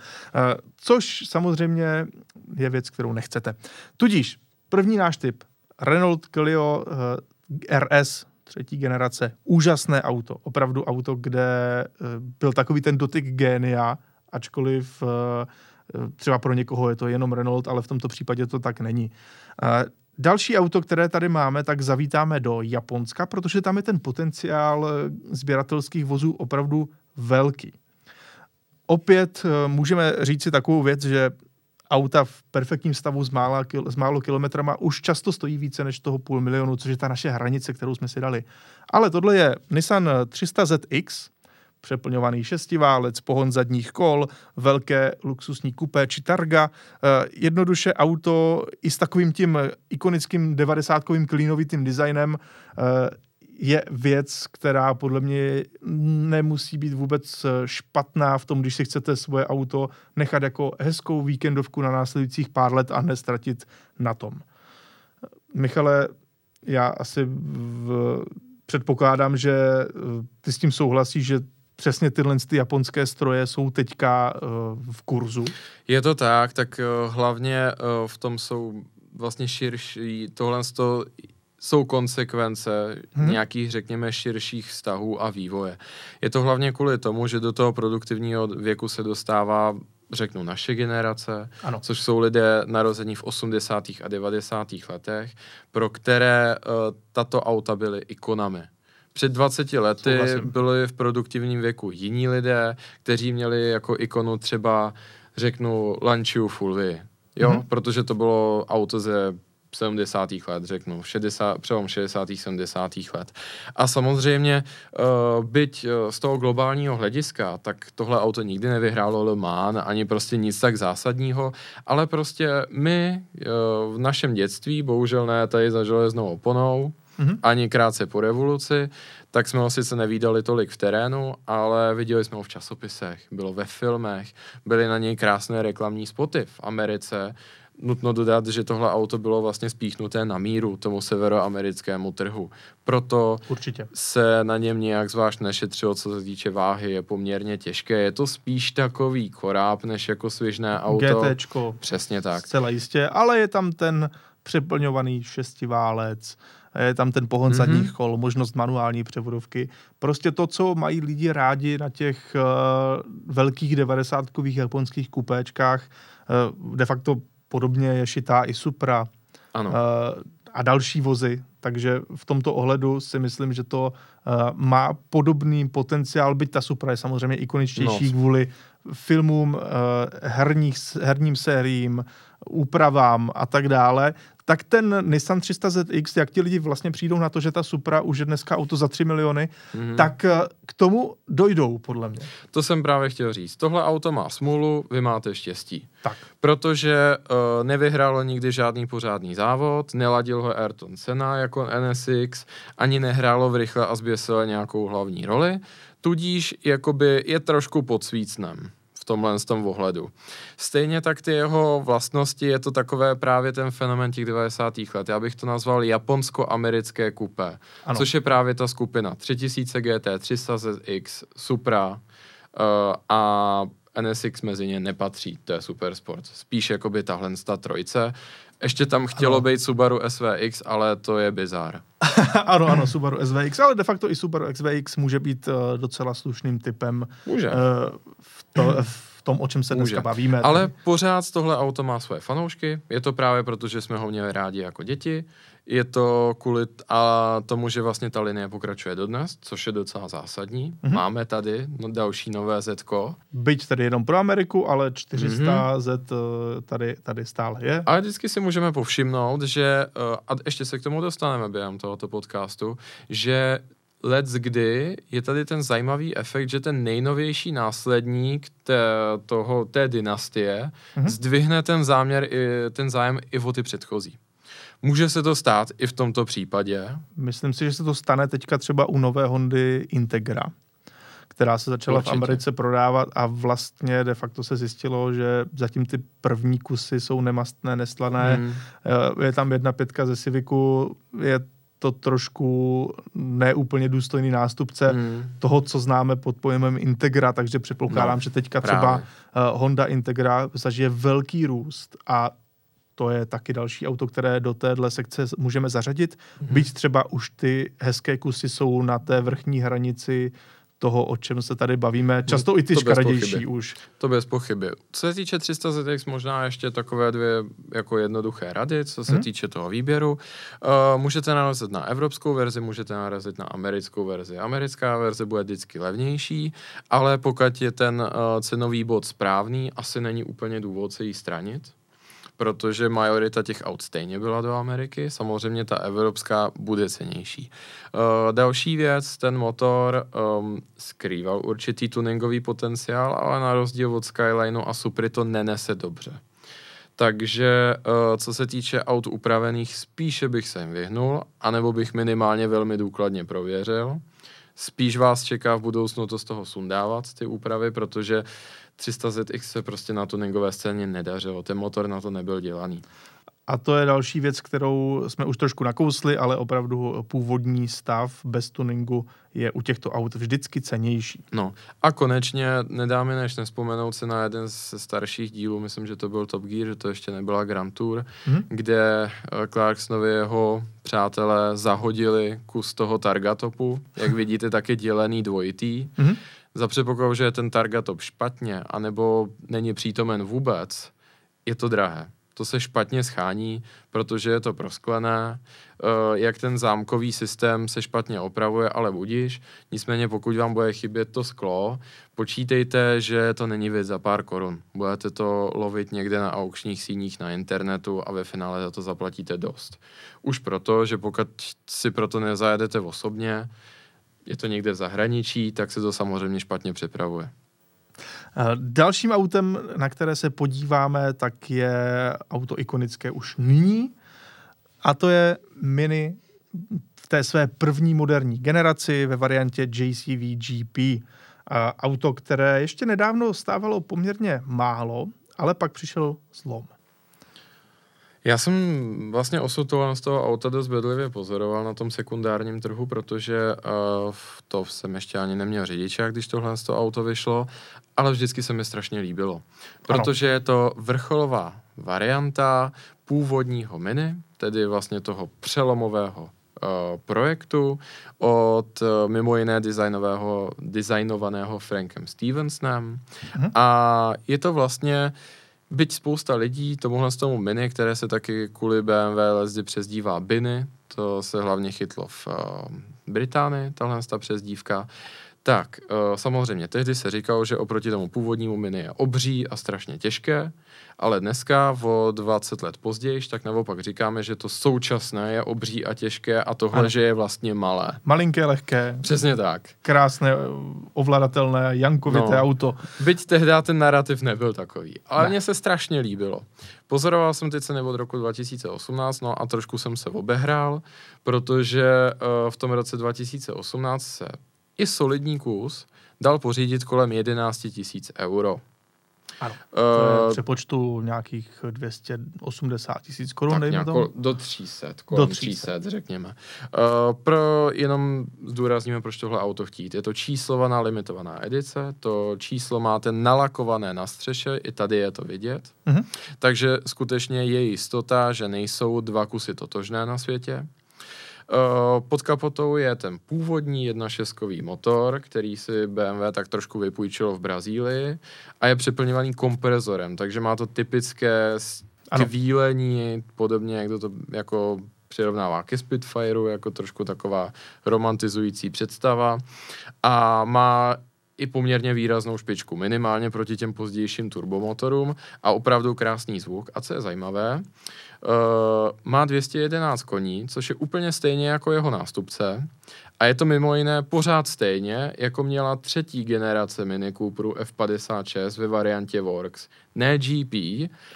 Což samozřejmě je věc, kterou nechcete. Tudíž, první náš tip. Renault Clio uh, RS třetí generace. Úžasné auto. Opravdu auto, kde eh, byl takový ten dotyk génia, ačkoliv eh, třeba pro někoho je to jenom Renault, ale v tomto případě to tak není. Eh, další auto, které tady máme, tak zavítáme do Japonska, protože tam je ten potenciál sběratelských vozů opravdu velký. Opět můžeme říct si takovou věc, že auta v perfektním stavu s, mála, s málo kilometrama už často stojí více než toho půl milionu, což je ta naše hranice, kterou jsme si dali. Ale tohle je Nissan 300ZX, přeplňovaný šestiválec, pohon zadních kol, velké luxusní kupé či targa. Eh, jednoduše auto i s takovým tím ikonickým 90-kovým klínovitým designem eh, je věc, která podle mě nemusí být vůbec špatná v tom, když si chcete svoje auto nechat jako hezkou víkendovku na následujících pár let a nestratit na tom. Michale, já asi v, předpokládám, že ty s tím souhlasíš, že přesně tyhle ty japonské stroje jsou teďka uh, v kurzu. Je to tak, tak uh, hlavně uh, v tom jsou vlastně širší, tohle jsou konsekvence hmm. nějakých, řekněme, širších vztahů a vývoje. Je to hlavně kvůli tomu, že do toho produktivního věku se dostává řeknu naše generace, Ano. což jsou lidé narození v 80. a 90. letech, pro které uh, tato auta byly ikonami. Před 20 lety Souhlasím. byli v produktivním věku jiní lidé, kteří měli jako ikonu třeba, řeknu, Lancia Fulvii. Jo, Mhm. protože to bylo auto ze 70. let, řeknu, 60, přelom 60. 70. let. A samozřejmě, uh, byť uh, z toho globálního hlediska, tak tohle auto nikdy nevyhrálo Le Mans, ani prostě nic tak zásadního, ale prostě my uh, v našem dětství, bohužel ne tady za železnou oponou, Mhm. ani krátce po revoluci, tak jsme ho sice nevídali tolik v terénu, ale viděli jsme ho v časopisech, bylo ve filmech, byly na něj krásné reklamní spoty v Americe. Nutno dodat, že tohle auto bylo vlastně spíchnuté na míru tomu severoamerickému trhu. Proto Určitě. se na něm nějak zvlášť nešetřilo, co se týče váhy, je poměrně těžké. Je to spíš takový koráb, než jako svěžné auto. GTčko, Přesně tak. zcela jistě, ale je tam ten přeplňovaný šestiválec, je tam ten pohon Mhm. mm-hmm. zadních kol, možnost manuální převodovky. Prostě to, co mají lidi rádi na těch uh, velkých devadesátkových japonských kupéčkách, uh, de facto podobně je šitá i Supra Ano. uh, a další vozy, takže v tomto ohledu si myslím, že to uh, má podobný potenciál, byť ta Supra je samozřejmě ikoničtější No. kvůli filmům, uh, herních, herním sériím, úpravám a tak dále, tak ten Nissan 300 ZX, jak ti lidi vlastně přijdou na to, že ta Supra už je dneska auto za 3 miliony, Mhm. tak eh, k tomu dojdou, podle mě. To jsem právě chtěl říct. Tohle auto má smůlu, vy máte štěstí. Tak. Protože uh, nevyhrálo nikdy žádný pořádný závod, neladil ho Ayrton Senna jako NSX, ani nehrálo v rychle a zběsile nějakou hlavní roli, tudíž jakoby je trošku pod svícnem tomhle z tom ohledu. Stejně tak ty jeho vlastnosti je to takové právě ten fenomen těch 90. let. Já bych to nazval japonsko-americké kupé, Ano. což je právě ta skupina 3000 GT, 300 ZX, Supra uh, a NSX mezi ně nepatří, to je super sport. Spíš jakoby tahle ta trojce. Ještě tam chtělo Ano. být Subaru SVX, ale to je bizar. ano, ano, Subaru SVX, ale de facto i Subaru SVX může být uh, docela slušným typem Může. uh, v, to, v tom, o čem se dneska Může. bavíme. Ale pořád tohle auto má svoje fanoušky. Je to právě proto, že jsme ho měli rádi jako děti. Je to kvůli t- a tomu, že vlastně ta linie pokračuje dodnes, což je docela zásadní. Mhm. Mm-hmm. Máme tady no, další nové Zetko. Byť tedy jenom pro Ameriku, ale 400 mm-hmm. Z eh, tady, tady stále je. Ale vždycky si můžeme povšimnout, že, eh, a ještě se k tomu dostaneme během tohoto podcastu, že let's kdy je tady ten zajímavý efekt, že ten nejnovější následník té, toho, té dynastie Mhm. mm-hmm. zdvihne ten záměr, i, ten zájem i o ty předchozí. Může se to stát i v tomto případě. Myslím si, že se to stane teďka třeba u nové Hondy Integra, která se začala Určitě. v Americe prodávat a vlastně de facto se zjistilo, že zatím ty první kusy jsou nemastné, neslané. Hmm. Eh, Je tam jedna pětka ze Civicu, je to trošku neúplně důstojný nástupce Hmm. toho, co známe pod pojmem Integra, takže předpokládám, No, že teďka právě. třeba uh, Honda Integra zažije velký růst a to je taky další auto, které do téhle sekce můžeme zařadit. Mhm. Mm-hmm. Byť třeba už ty hezké kusy jsou na té vrchní hranici toho, o čem se tady bavíme. Často i ty pochyby. už. To bez pochyby. Co se týče 300 ZX, možná ještě takové dvě jako jednoduché rady, co se Mhm. týče toho výběru. Uh, můžete narazit na evropskou verzi, můžete narazit na americkou verzi. Americká verze bude vždycky levnější, ale pokud je ten uh, cenový bod správný, asi není úplně důvod se jí stranit protože majorita těch aut stejně byla do Ameriky, samozřejmě ta evropská bude cenější. Uh, další věc, ten motor um, skrýval určitý tuningový potenciál, ale na rozdíl od Skylineu a Supry to nenese dobře. Takže uh, co se týče aut upravených, spíše bych se jim vyhnul, anebo bych minimálně velmi důkladně prověřil. Spíš vás čeká v budoucnu to z toho sundávat, ty úpravy, protože 300 ZX se prostě na tuningové scéně nedařilo. Ten motor na to nebyl dělaný. A to je další věc, kterou jsme už trošku nakousli, ale opravdu původní stav bez tuningu je u těchto aut vždycky cenější. No a konečně nedáme než nespomenout se na jeden ze starších dílů, myslím, že to byl Top Gear, že to ještě nebyla Grand Tour, Mhm. kde eh, Clarksonovi jeho přátelé zahodili kus toho Targatopu, jak vidíte, taky dělený dvojitý. Mhm. Za předpokladu, že je ten Targatop špatně, anebo není přítomen vůbec, je to drahé to se špatně schání, protože je to prosklené, eh, jak ten zámkový systém se špatně opravuje, ale budíš. Nicméně pokud vám bude chybět to sklo, počítejte, že to není věc za pár korun. Budete to lovit někde na aukčních síních na internetu a ve finále za to zaplatíte dost. Už proto, že pokud si proto nezajedete osobně, je to někde v zahraničí, tak se to samozřejmě špatně připravuje. Eh, dalším autem, na které se podíváme, tak je auto ikonické už nyní a to je Mini v té své první moderní generaci ve variantě JCV GP. Eh, auto, které ještě nedávno stávalo poměrně málo, ale pak přišel zlom. Já jsem vlastně osud z toho auta dost bedlivě pozoroval na tom sekundárním trhu, protože uh, to jsem ještě ani neměl řidiče, když tohle z toho auto vyšlo, ale vždycky se mi strašně líbilo. Protože ano. je to vrcholová varianta původního mini, tedy vlastně toho přelomového uh, projektu od uh, mimo jiné designového, designovaného Frankem Stevensonem. Mhm. A je to vlastně uh, Byť spousta lidí tomuhle z tomu Mini, které se taky kvůli BMW lezdy přezdívá Biny, to se hlavně chytlo v uh, Británii, tahle ta přezdívka, tak, uh, samozřejmě, tehdy se říkalo, že oproti tomu původnímu mini je obří a strašně těžké, ale dneska, o 20 let později, tak naopak říkáme, že to současné je obří a těžké a tohle, ano. že je vlastně malé. Malinké, lehké. Přesně tak. Krásné, ovladatelné, jankovité no, auto. Byť tehdy ten narrativ nebyl takový, ale ne. mně se strašně líbilo. Pozoroval jsem ty ceny od roku 2018, no a trošku jsem se obehrál, protože uh, v tom roce 2018 se i solidní kus dal pořídit kolem 11 tisíc euro. Ano, to je přepočtu nějakých 280 tisíc korun, tak nějako do 300, kolem do 300, 300 řekněme. Uh, pro, jenom zdůrazníme, proč tohle auto chtít. Je to číslovaná limitovaná edice, to číslo máte nalakované na střeše, i tady je to vidět. Uh-huh. Takže skutečně je jistota, že nejsou dva kusy totožné na světě. Eh, pod kapotou je ten původní jednošeskový motor, který si BMW tak trošku vypůjčilo v Brazílii a je přeplňovaný komprezorem, takže má to typické skvílení, podobně jak to, to jako přirovnává ke Spitfireu, jako trošku taková romantizující představa. A má i poměrně výraznou špičku, minimálně proti těm pozdějším turbomotorům a opravdu krásný zvuk. A co je zajímavé, Uh, má 211 koní, což je úplně stejně jako jeho nástupce. A je to mimo jiné pořád stejně, jako měla třetí generace Mini Cooperu F56 ve variantě Works. Ne GP,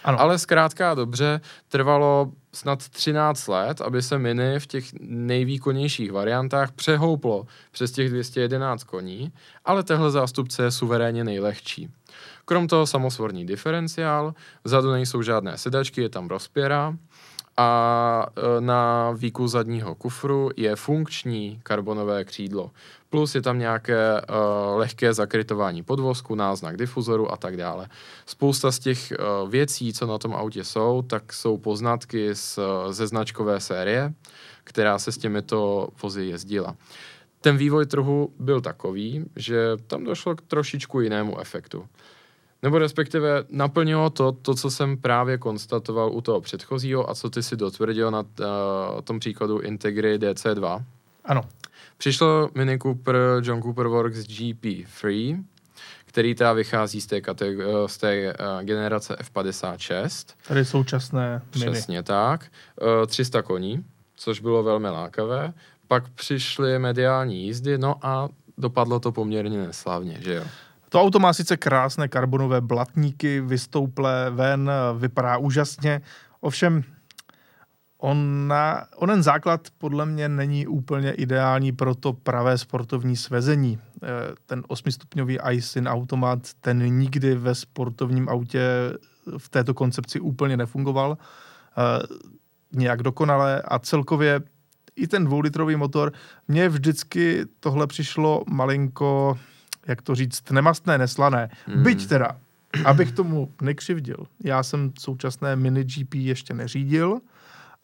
ano. ale zkrátka dobře trvalo snad 13 let, aby se Mini v těch nejvýkonnějších variantách přehouplo přes těch 211 koní, ale tehle zástupce je suverénně nejlehčí. Krom toho samosvorný diferenciál, vzadu nejsou žádné sedačky, je tam rozpěra a e, na výku zadního kufru je funkční karbonové křídlo. Plus je tam nějaké uh, lehké zakrytování podvozku, náznak difuzoru a tak dále. Spousta z těch uh, věcí, co na tom autě jsou, tak jsou poznatky z, ze značkové série, která se s těmito vozy jezdila. Ten vývoj trhu byl takový, že tam došlo k trošičku jinému efektu. Nebo respektive naplnilo to, to, co jsem právě konstatoval u toho předchozího a co ty si dotvrdil na uh, tom příkladu Integri DC2. Ano. Přišlo Mini Cooper John Cooper Works GP3, který teda vychází z té, kategor- z té uh, generace F56. Tady současné Přesně mini. Přesně tak. Uh, 300 koní, což bylo velmi lákavé. Pak přišly mediální jízdy, no a dopadlo to poměrně neslavně, že jo? To auto má sice krásné karbonové blatníky, vystouplé ven, vypadá úžasně, ovšem ona, onen základ podle mě není úplně ideální pro to pravé sportovní svezení. Eh, ten osmistupňový iSyn automat, ten nikdy ve sportovním autě v této koncepci úplně nefungoval. Eh, nějak dokonale a celkově i ten dvoulitrový motor, mně vždycky tohle přišlo malinko jak to říct, nemastné, neslané. Hmm. Byť teda, abych tomu nekřivdil, já jsem současné mini GP ještě neřídil,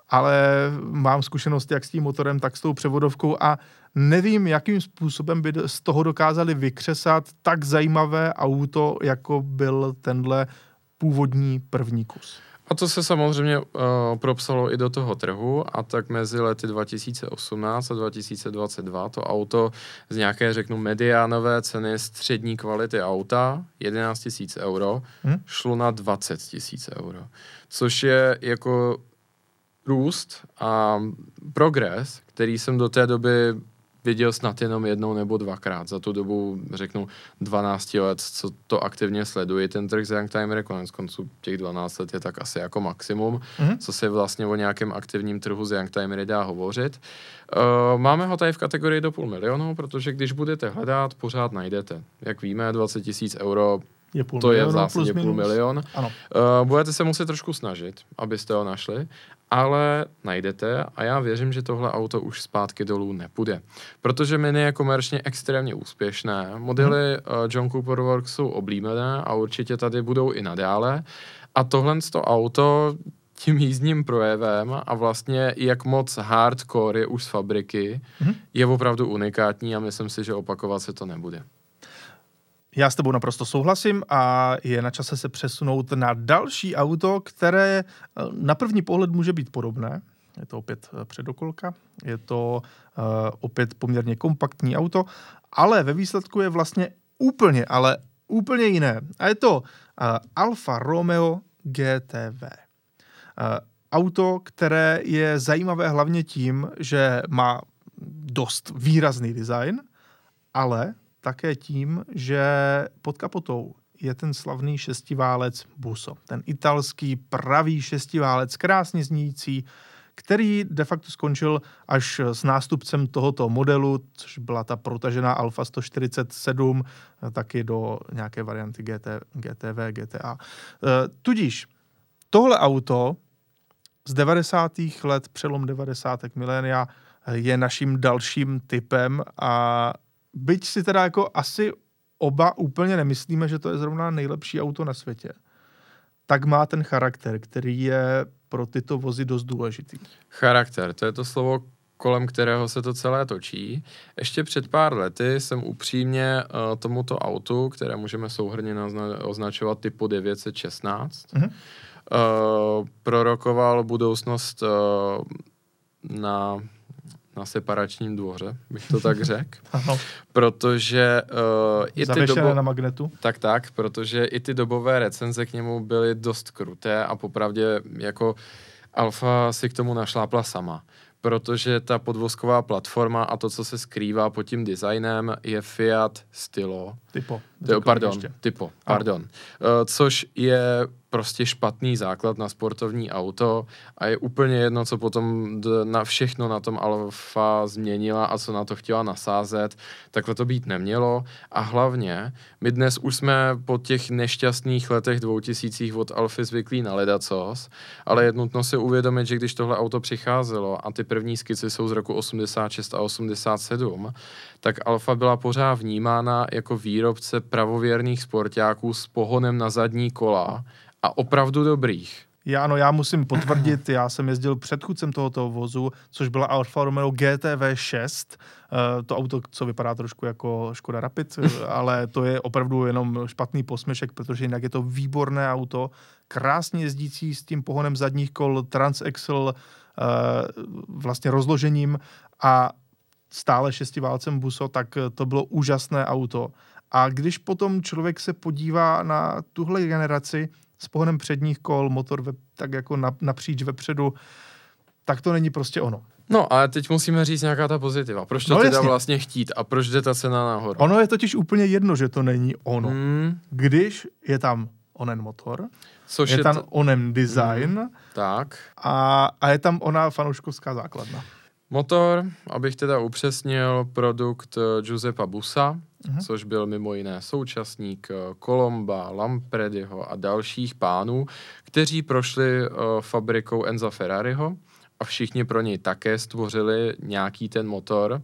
ale mám zkušenosti jak s tím motorem, tak s tou převodovkou a nevím, jakým způsobem by z toho dokázali vykřesat tak zajímavé auto, jako byl tenhle původní první kus. A to se samozřejmě uh, propsalo i do toho trhu a tak mezi lety 2018 a 2022 to auto z nějaké, řeknu, mediánové ceny střední kvality auta, 11 tisíc euro, hmm? šlo na 20 tisíc euro. Což je jako růst a progres, který jsem do té doby viděl snad jenom jednou nebo dvakrát za tu dobu, řeknu, 12 let, co to aktivně sleduji, ten trh z Youngtimery, konec konců těch 12 let je tak asi jako maximum, mm-hmm. co se vlastně o nějakém aktivním trhu z Youngtimery dá hovořit. Uh, máme ho tady v kategorii do půl milionu, protože když budete hledat, pořád najdete. Jak víme, 20 tisíc euro je půl to je v zásadě půl milion. Ano. Uh, budete se muset trošku snažit, abyste ho našli, ale najdete a já věřím, že tohle auto už zpátky dolů nepůjde. Protože Mini je komerčně extrémně úspěšné, modely hmm. uh, John Cooper Works jsou oblíbené a určitě tady budou i nadále. A tohle to auto tím jízdním projevem a vlastně jak moc hardcore je už z fabriky, hmm. je opravdu unikátní a myslím si, že opakovat se to nebude. Já s tebou naprosto souhlasím a je na čase se přesunout na další auto, které eh, na první pohled může být podobné. Je to opět eh, předokolka, je to uh, opět poměrně kompaktní auto, ale ve výsledku je vlastně úplně, ale úplně jiné. A je to uh, Alfa Romeo GTV. Uh, auto, které je zajímavé hlavně tím, že má dost výrazný design, ale také tím, že pod kapotou je ten slavný šestiválec Buso. Ten italský pravý šestiválec, krásně zníjící, který de facto skončil až s nástupcem tohoto modelu, což byla ta protažená Alfa 147, taky do nějaké varianty GT, GTV, GTA. E, tudíž tohle auto z 90. let, přelom 90. milénia, je naším dalším typem a byť si teda jako asi oba úplně nemyslíme, že to je zrovna nejlepší auto na světě, tak má ten charakter, který je pro tyto vozy dost důležitý. Charakter, to je to slovo, kolem kterého se to celé točí. Ještě před pár lety jsem upřímně uh, tomuto autu, které můžeme souhrně nazna- označovat typu 916, mm-hmm. uh, prorokoval budoucnost uh, na na separačním dvoře, bych to tak řekl. Protože uh, i ty dobo... na magnetu. Tak, tak, protože i ty dobové recenze k němu byly dost kruté a popravdě jako Alfa si k tomu našlápla sama protože ta podvozková platforma a to, co se skrývá pod tím designem, je Fiat Stilo. Typo. Pardon, ještě. typo, pardon. Uh, což je prostě špatný základ na sportovní auto a je úplně jedno, co potom na všechno na tom Alfa změnila a co na to chtěla nasázet. Takhle to být nemělo a hlavně my dnes už jsme po těch nešťastných letech dvoutisících od Alfy zvyklí na ledacos, ale je nutno si uvědomit, že když tohle auto přicházelo a ty první skici jsou z roku 86 a 87, tak Alfa byla pořád vnímána jako výrobce pravověrných sportáků s pohonem na zadní kola a opravdu dobrých. Já, ano, já musím potvrdit, já jsem jezdil předchůdcem tohoto vozu, což byla Alfa Romeo GTV 6, uh, to auto, co vypadá trošku jako Škoda Rapid, ale to je opravdu jenom špatný posměšek, protože jinak je to výborné auto, krásně jezdící s tím pohonem zadních kol, transaxle, uh, vlastně rozložením a stále šestiválcem Buso, tak to bylo úžasné auto. A když potom člověk se podívá na tuhle generaci, s pohonem předních kol, motor ve, tak jako napříč vepředu, tak to není prostě ono. No a teď musíme říct nějaká ta pozitiva. Proč to no, teda jasně. vlastně chtít a proč jde ta cena nahoru? Ono je totiž úplně jedno, že to není ono. Hmm. Když je tam onen motor, Což je, je tam to... onen design hmm. tak. A, a je tam ona fanouškovská základna. Motor, abych teda upřesnil, produkt eh, Giuseppa Busa, uh-huh. což byl mimo jiné současník Kolomba, eh, Lamprediho a dalších pánů, kteří prošli uh, fabrikou Enza Ferrariho a všichni pro něj také stvořili nějaký ten motor,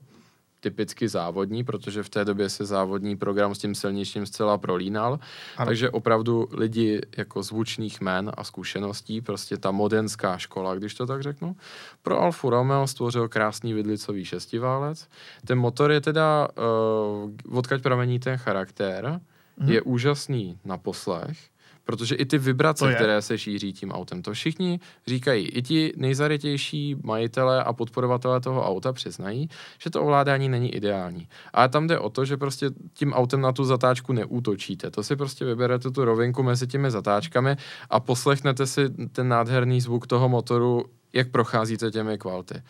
typicky závodní, protože v té době se závodní program s tím silničním zcela prolínal. Ano. Takže opravdu lidi jako zvučných men a zkušeností, prostě ta modernská škola, když to tak řeknu, pro Alfa Romeo stvořil krásný vidlicový šestiválec. Ten motor je teda, uh, odkaď pramení ten charakter, mm. je úžasný na poslech, Protože i ty vibrace, které se šíří tím autem, to všichni říkají. I ti nejzarytější majitelé a podporovatelé toho auta přiznají, že to ovládání není ideální. Ale tam jde o to, že prostě tím autem na tu zatáčku neútočíte. To si prostě vyberete tu rovinku mezi těmi zatáčkami a poslechnete si ten nádherný zvuk toho motoru jak procházíte těmi kvalty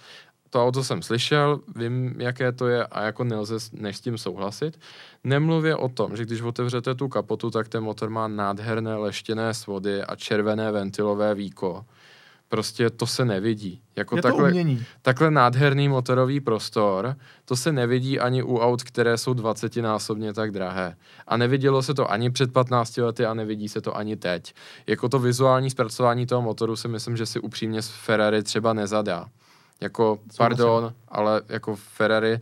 to auto jsem slyšel, vím, jaké to je a jako nelze než s tím souhlasit. Nemluvě o tom, že když otevřete tu kapotu, tak ten motor má nádherné leštěné svody a červené ventilové víko. Prostě to se nevidí. Jako je takhle, to umění. takhle nádherný motorový prostor, to se nevidí ani u aut, které jsou 20násobně tak drahé. A nevidělo se to ani před 15 lety a nevidí se to ani teď. Jako to vizuální zpracování toho motoru si myslím, že si upřímně z Ferrari třeba nezadá. Jako, Co pardon, myslím? ale jako Ferrari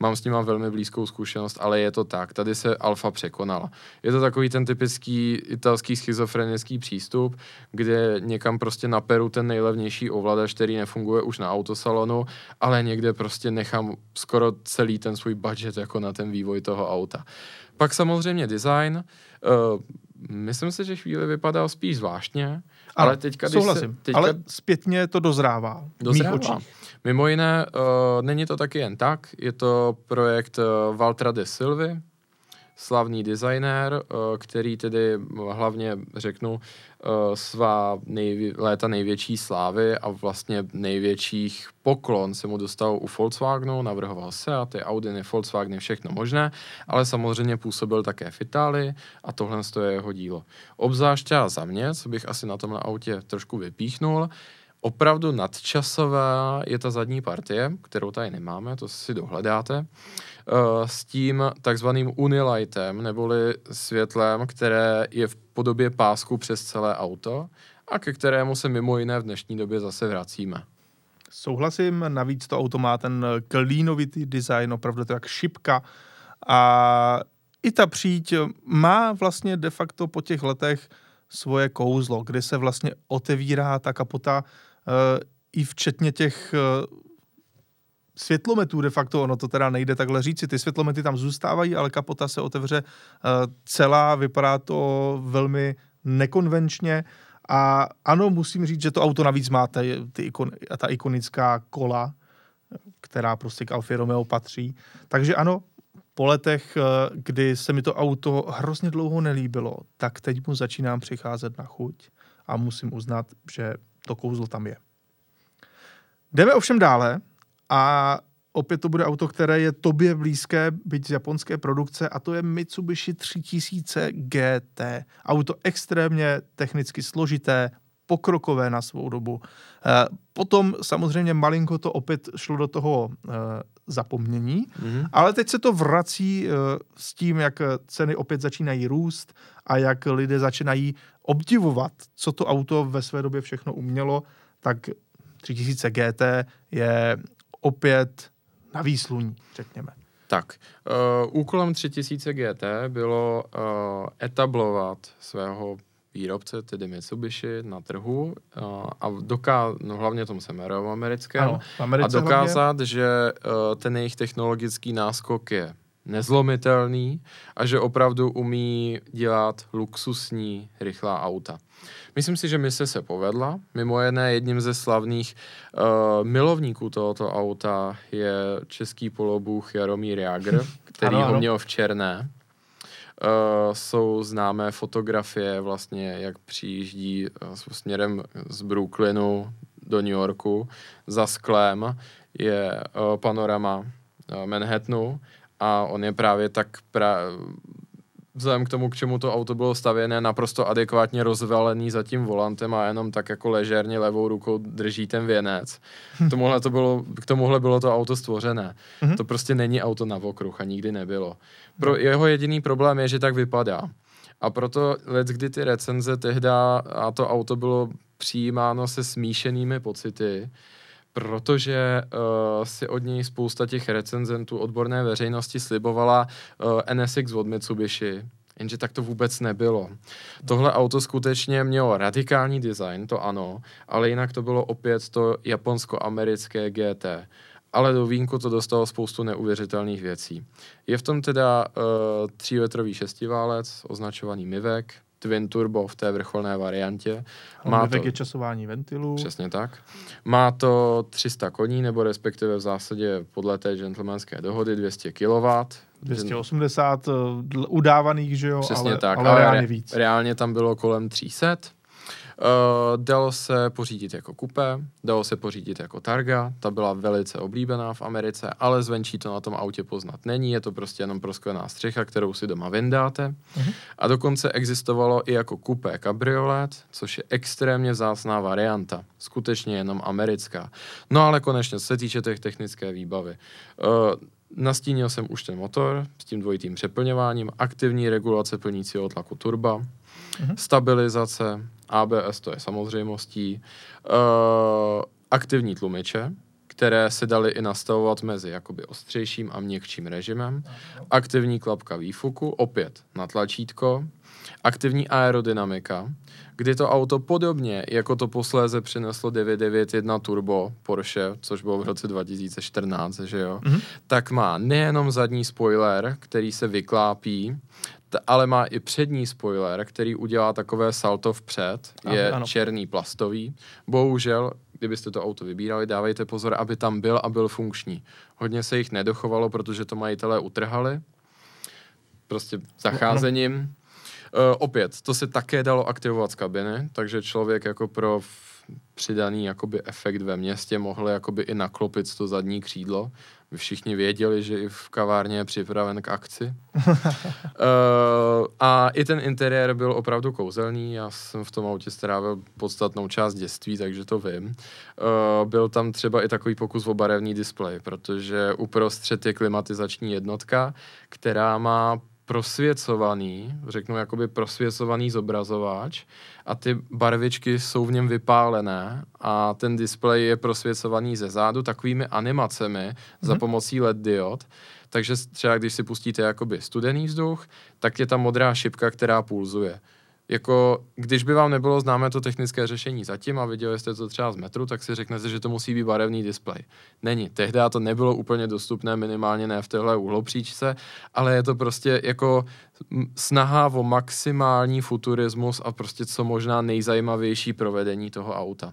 mám s ním velmi blízkou zkušenost, ale je to tak. Tady se Alfa překonala. Je to takový ten typický italský schizofrenický přístup, kde někam prostě naperu ten nejlevnější ovladač, který nefunguje už na autosalonu, ale někde prostě nechám skoro celý ten svůj budget jako na ten vývoj toho auta. Pak samozřejmě design. Uh, myslím si, že chvíli vypadal spíš zvláštně, ale teďka, když souhlasím, se, teďka... ale zpětně to dozrává. Dozrává. Mimo jiné, uh, není to taky jen tak, je to projekt uh, Valtra de Silvy, slavný designér, uh, který tedy hlavně řeknu uh, svá nejvě- léta největší slávy a vlastně největších poklon se mu dostal u Volkswagenu, navrhoval Seaty, Audiny, Volkswageny, všechno možné, ale samozřejmě působil také v Itálii a tohle je jeho dílo. Obzvlášť za mě, co bych asi na tomhle autě trošku vypíchnul, opravdu nadčasová je ta zadní partie, kterou tady nemáme, to si dohledáte, uh, s tím takzvaným unilightem, neboli světlem, které je v podobě pásku přes celé auto a ke kterému se mimo jiné v dnešní době zase vracíme. Souhlasím, navíc to auto má ten klínovitý design, opravdu to jak šipka a i ta příď má vlastně de facto po těch letech svoje kouzlo, kde se vlastně otevírá ta kapota i včetně těch uh, světlometů de facto, ono to teda nejde takhle říci, ty světlomety tam zůstávají, ale kapota se otevře uh, celá, vypadá to velmi nekonvenčně a ano, musím říct, že to auto navíc má ty, ty ikon, ta ikonická kola, která prostě k Alfa Romeo patří. Takže ano, po letech, kdy se mi to auto hrozně dlouho nelíbilo, tak teď mu začínám přicházet na chuť a musím uznat, že to kouzlo tam je. Jdeme ovšem dále a opět to bude auto, které je tobě blízké, byť z japonské produkce, a to je Mitsubishi 3000 GT. Auto extrémně technicky složité, pokrokové na svou dobu. Eh, potom samozřejmě malinko to opět šlo do toho eh, zapomnění, mm-hmm. ale teď se to vrací eh, s tím, jak ceny opět začínají růst a jak lidé začínají obdivovat, co to auto ve své době všechno umělo, tak 3000 GT je opět na výsluní, řekněme. Tak, uh, úkolem 3000 GT bylo uh, etablovat svého výrobce, tedy Mitsubishi, na trhu uh, a dokázat, no hlavně tomu se v americkém, ano, a dokázat, hlavně. že uh, ten jejich technologický náskok je nezlomitelný a že opravdu umí dělat luxusní, rychlá auta. Myslím si, že mise se povedla. Mimo jiné jedním ze slavných uh, milovníků tohoto auta je český polobůh Jaromír Jágr, který ano, ano. ho měl v černé. Uh, jsou známé fotografie vlastně, jak přijíždí uh, směrem z Brooklynu do New Yorku. Za sklem je uh, panorama uh, Manhattanu a on je právě tak pra, vzhledem k tomu, k čemu to auto bylo stavěné, naprosto adekvátně rozvalený za tím volantem a jenom tak jako ležérně levou rukou drží ten věnec. Hm. Tomuhle to bylo, k tomuhle bylo to auto stvořené. Mm-hmm. To prostě není auto na okruh a nikdy nebylo. Pro hm. jeho jediný problém je, že tak vypadá. A proto let, kdy ty recenze tehda a to auto bylo přijímáno se smíšenými pocity, protože uh, si od něj spousta těch recenzentů odborné veřejnosti slibovala uh, NSX od Mitsubishi, jenže tak to vůbec nebylo. Tohle auto skutečně mělo radikální design, to ano, ale jinak to bylo opět to japonsko-americké GT ale do vínku to dostalo spoustu neuvěřitelných věcí. Je v tom teda uh, tříletrový šestiválec, označovaný Mivek, Twin Turbo v té vrcholné variantě. Má to, je časování ventilů. Přesně tak. Má to 300 koní, nebo respektive v zásadě podle té gentlemanské dohody 200 kW. 280 udávaných, že jo? Přesně ale, tak, ale, ale reálně víc. Reálně tam bylo kolem 300. Uh, dalo se pořídit jako kupé, dalo se pořídit jako targa, ta byla velice oblíbená v Americe, ale zvenčí to na tom autě poznat není, je to prostě jenom prosklená střecha, kterou si doma vyndáte. Uh-huh. A dokonce existovalo i jako kupé kabriolet, což je extrémně vzácná varianta, skutečně jenom americká. No ale konečně, co se týče těch technické výbavy. Uh, Nastínil jsem už ten motor s tím dvojitým přeplňováním, aktivní regulace plnícího tlaku turba, uh-huh. stabilizace, ABS to je samozřejmostí, uh, aktivní tlumiče, které se daly i nastavovat mezi jakoby ostřejším a měkčím režimem, aktivní klapka výfuku, opět na tlačítko, aktivní aerodynamika, kdy to auto podobně, jako to posléze přineslo 991 Turbo Porsche, což bylo v roce 2014, že jo, mm-hmm. tak má nejenom zadní spoiler, který se vyklápí, ale má i přední spoiler, který udělá takové salto vpřed, je ano. černý plastový. Bohužel, kdybyste to auto vybírali, dávejte pozor, aby tam byl a byl funkční. Hodně se jich nedochovalo, protože to majitelé utrhali, prostě zacházením. Uh, opět, to se také dalo aktivovat z kabiny, takže člověk jako pro přidaný jakoby efekt ve městě mohl jakoby i naklopit to zadní křídlo. Všichni věděli, že i v kavárně je připraven k akci. uh, a i ten interiér byl opravdu kouzelný, já jsem v tom autě strávil podstatnou část dětství, takže to vím. Uh, byl tam třeba i takový pokus o barevný displej, protože uprostřed je klimatizační jednotka, která má prosvěcovaný, řeknu jakoby prosvěcovaný zobrazováč a ty barvičky jsou v něm vypálené a ten displej je prosvěcovaný ze zádu takovými animacemi mm-hmm. za mhm. pomocí LED diod. Takže třeba když si pustíte jakoby studený vzduch, tak je tam modrá šipka, která pulzuje jako, když by vám nebylo známé to technické řešení zatím a viděli jste to třeba z metru, tak si řeknete, že to musí být barevný displej. Není. Tehdy to nebylo úplně dostupné, minimálně ne v téhle úhlopříčce, ale je to prostě jako snaha o maximální futurismus a prostě co možná nejzajímavější provedení toho auta.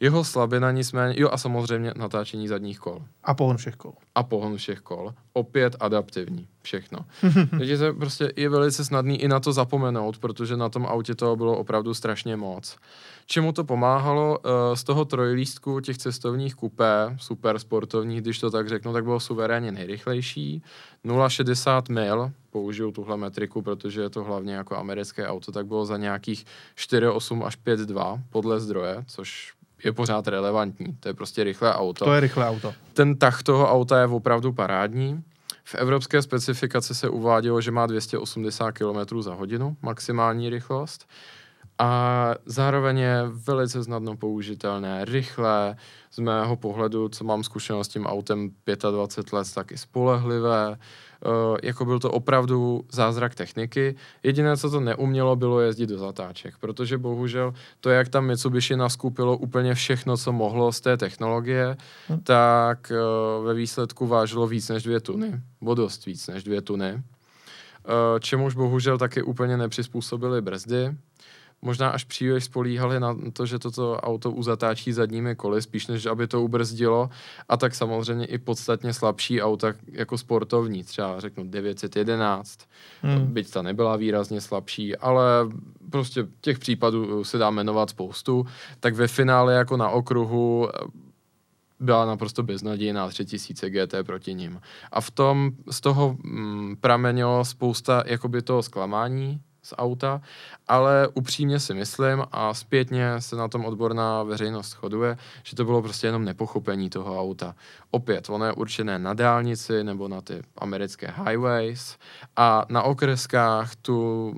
Jeho slabina nicméně, jo a samozřejmě natáčení zadních kol. A pohon všech kol. A pohon všech kol. Opět adaptivní, všechno. Takže to prostě je velice snadný i na to zapomenout, protože na tom autě toho bylo opravdu strašně moc. Čemu to pomáhalo? Eh, z toho trojlístku těch cestovních kupé, super sportovních, když to tak řeknu, tak bylo suverénně nejrychlejší. 0,60 mil, použiju tuhle metriku, protože je to hlavně jako americké auto, tak bylo za nějakých 4,8 až 5,2 podle zdroje, což je pořád relevantní. To je prostě rychlé auto. To je rychlé auto. Ten tah toho auta je opravdu parádní. V evropské specifikaci se uvádělo, že má 280 km za hodinu maximální rychlost a zároveň je velice snadno použitelné, rychlé, z mého pohledu, co mám zkušenost s tím autem 25 let, tak i spolehlivé, Uh, jako byl to opravdu zázrak techniky. Jediné, co to neumělo, bylo jezdit do zatáček, protože bohužel to, jak tam Mitsubishi naskupilo úplně všechno, co mohlo z té technologie, hmm. tak uh, ve výsledku vážilo víc než dvě tuny, o dost víc než dvě tuny. Uh, čemuž bohužel taky úplně nepřizpůsobili brzdy, možná až příliš spolíhali na to, že toto auto uzatáčí zadními koly, spíš než aby to ubrzdilo. A tak samozřejmě i podstatně slabší auta jako sportovní, třeba řeknu 911, hmm. byť ta nebyla výrazně slabší, ale prostě těch případů se dá jmenovat spoustu. Tak ve finále jako na okruhu byla naprosto beznadějná 3000 GT proti ním. A v tom, z toho mm, pramenilo spousta jakoby toho zklamání, z auta, ale upřímně si myslím a zpětně se na tom odborná veřejnost shoduje, že to bylo prostě jenom nepochopení toho auta. Opět, ono je určené na dálnici nebo na ty americké highways a na okreskách tu,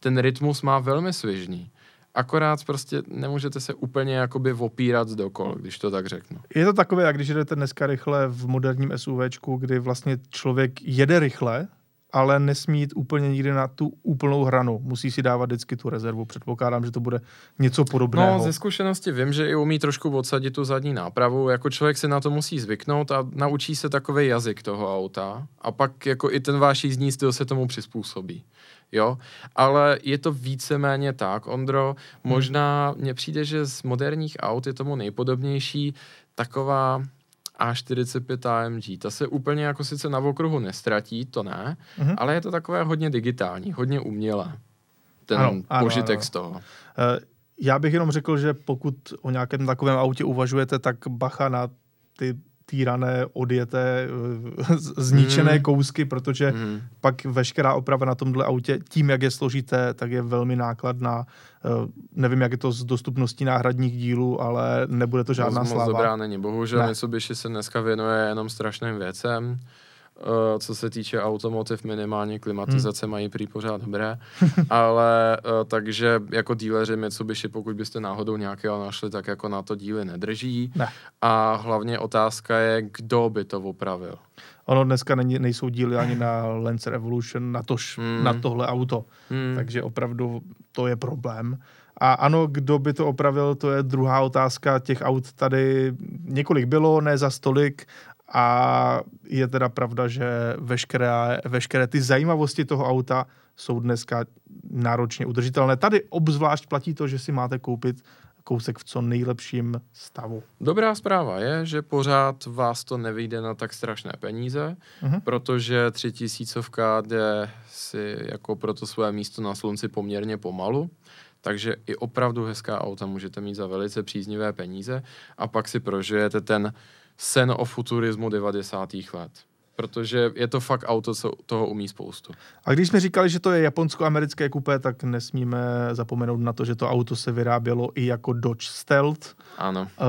ten rytmus má velmi svižný akorát prostě nemůžete se úplně jakoby opírat dokol, když to tak řeknu. Je to takové, jak když jdete dneska rychle v moderním SUVčku, kdy vlastně člověk jede rychle, ale nesmí jít úplně nikdy na tu úplnou hranu. Musí si dávat vždycky tu rezervu. Předpokládám, že to bude něco podobného. No, ze zkušenosti vím, že i umí trošku odsadit tu zadní nápravu. Jako člověk se na to musí zvyknout a naučí se takový jazyk toho auta. A pak jako i ten váš jízdní styl se tomu přizpůsobí. Jo, ale je to víceméně tak, Ondro, možná mně přijde, že z moderních aut je tomu nejpodobnější taková a45 AMG. Ta se úplně jako sice na okruhu nestratí, to ne, mm-hmm. ale je to takové hodně digitální, hodně umělé. Ten ano, ano, požitek ano. z toho. Uh, já bych jenom řekl, že pokud o nějakém takovém autě uvažujete, tak bacha na ty týrané, odjeté, eh, zničené mm. kousky, protože mm. pak veškerá oprava na tomhle autě, tím, jak je složité, tak je velmi nákladná. Eh, nevím, jak je to s dostupností náhradních dílů, ale nebude to žádná moc, sláva. Moc dobrá není. Bohužel ne. Mitsubishi se dneska věnuje jenom strašným věcem. Uh, co se týče automotiv, minimálně klimatizace hmm. mají prý pořád dobré, ale uh, takže jako díleři Mitsubishi, pokud byste náhodou nějakého našli, tak jako na to díly nedrží. Ne. A hlavně otázka je, kdo by to opravil. Ono dneska není, nejsou díly ani na Lancer Evolution, na, tož, hmm. na tohle auto. Hmm. Takže opravdu to je problém. A ano, kdo by to opravil, to je druhá otázka. Těch aut tady několik bylo, ne za stolik a je teda pravda, že veškeré, veškeré ty zajímavosti toho auta jsou dneska náročně udržitelné. Tady obzvlášť platí to, že si máte koupit kousek v co nejlepším stavu. Dobrá zpráva je, že pořád vás to nevyjde na tak strašné peníze, uh-huh. protože třitisícovka jde si jako pro to své místo na slunci poměrně pomalu. Takže i opravdu hezká auta můžete mít za velice příznivé peníze a pak si prožijete ten sen o futurismu 90. let. Protože je to fakt auto, co toho umí spoustu. A když jsme říkali, že to je japonsko-americké kupé, tak nesmíme zapomenout na to, že to auto se vyrábělo i jako Dodge Stealth. Ano. Eh,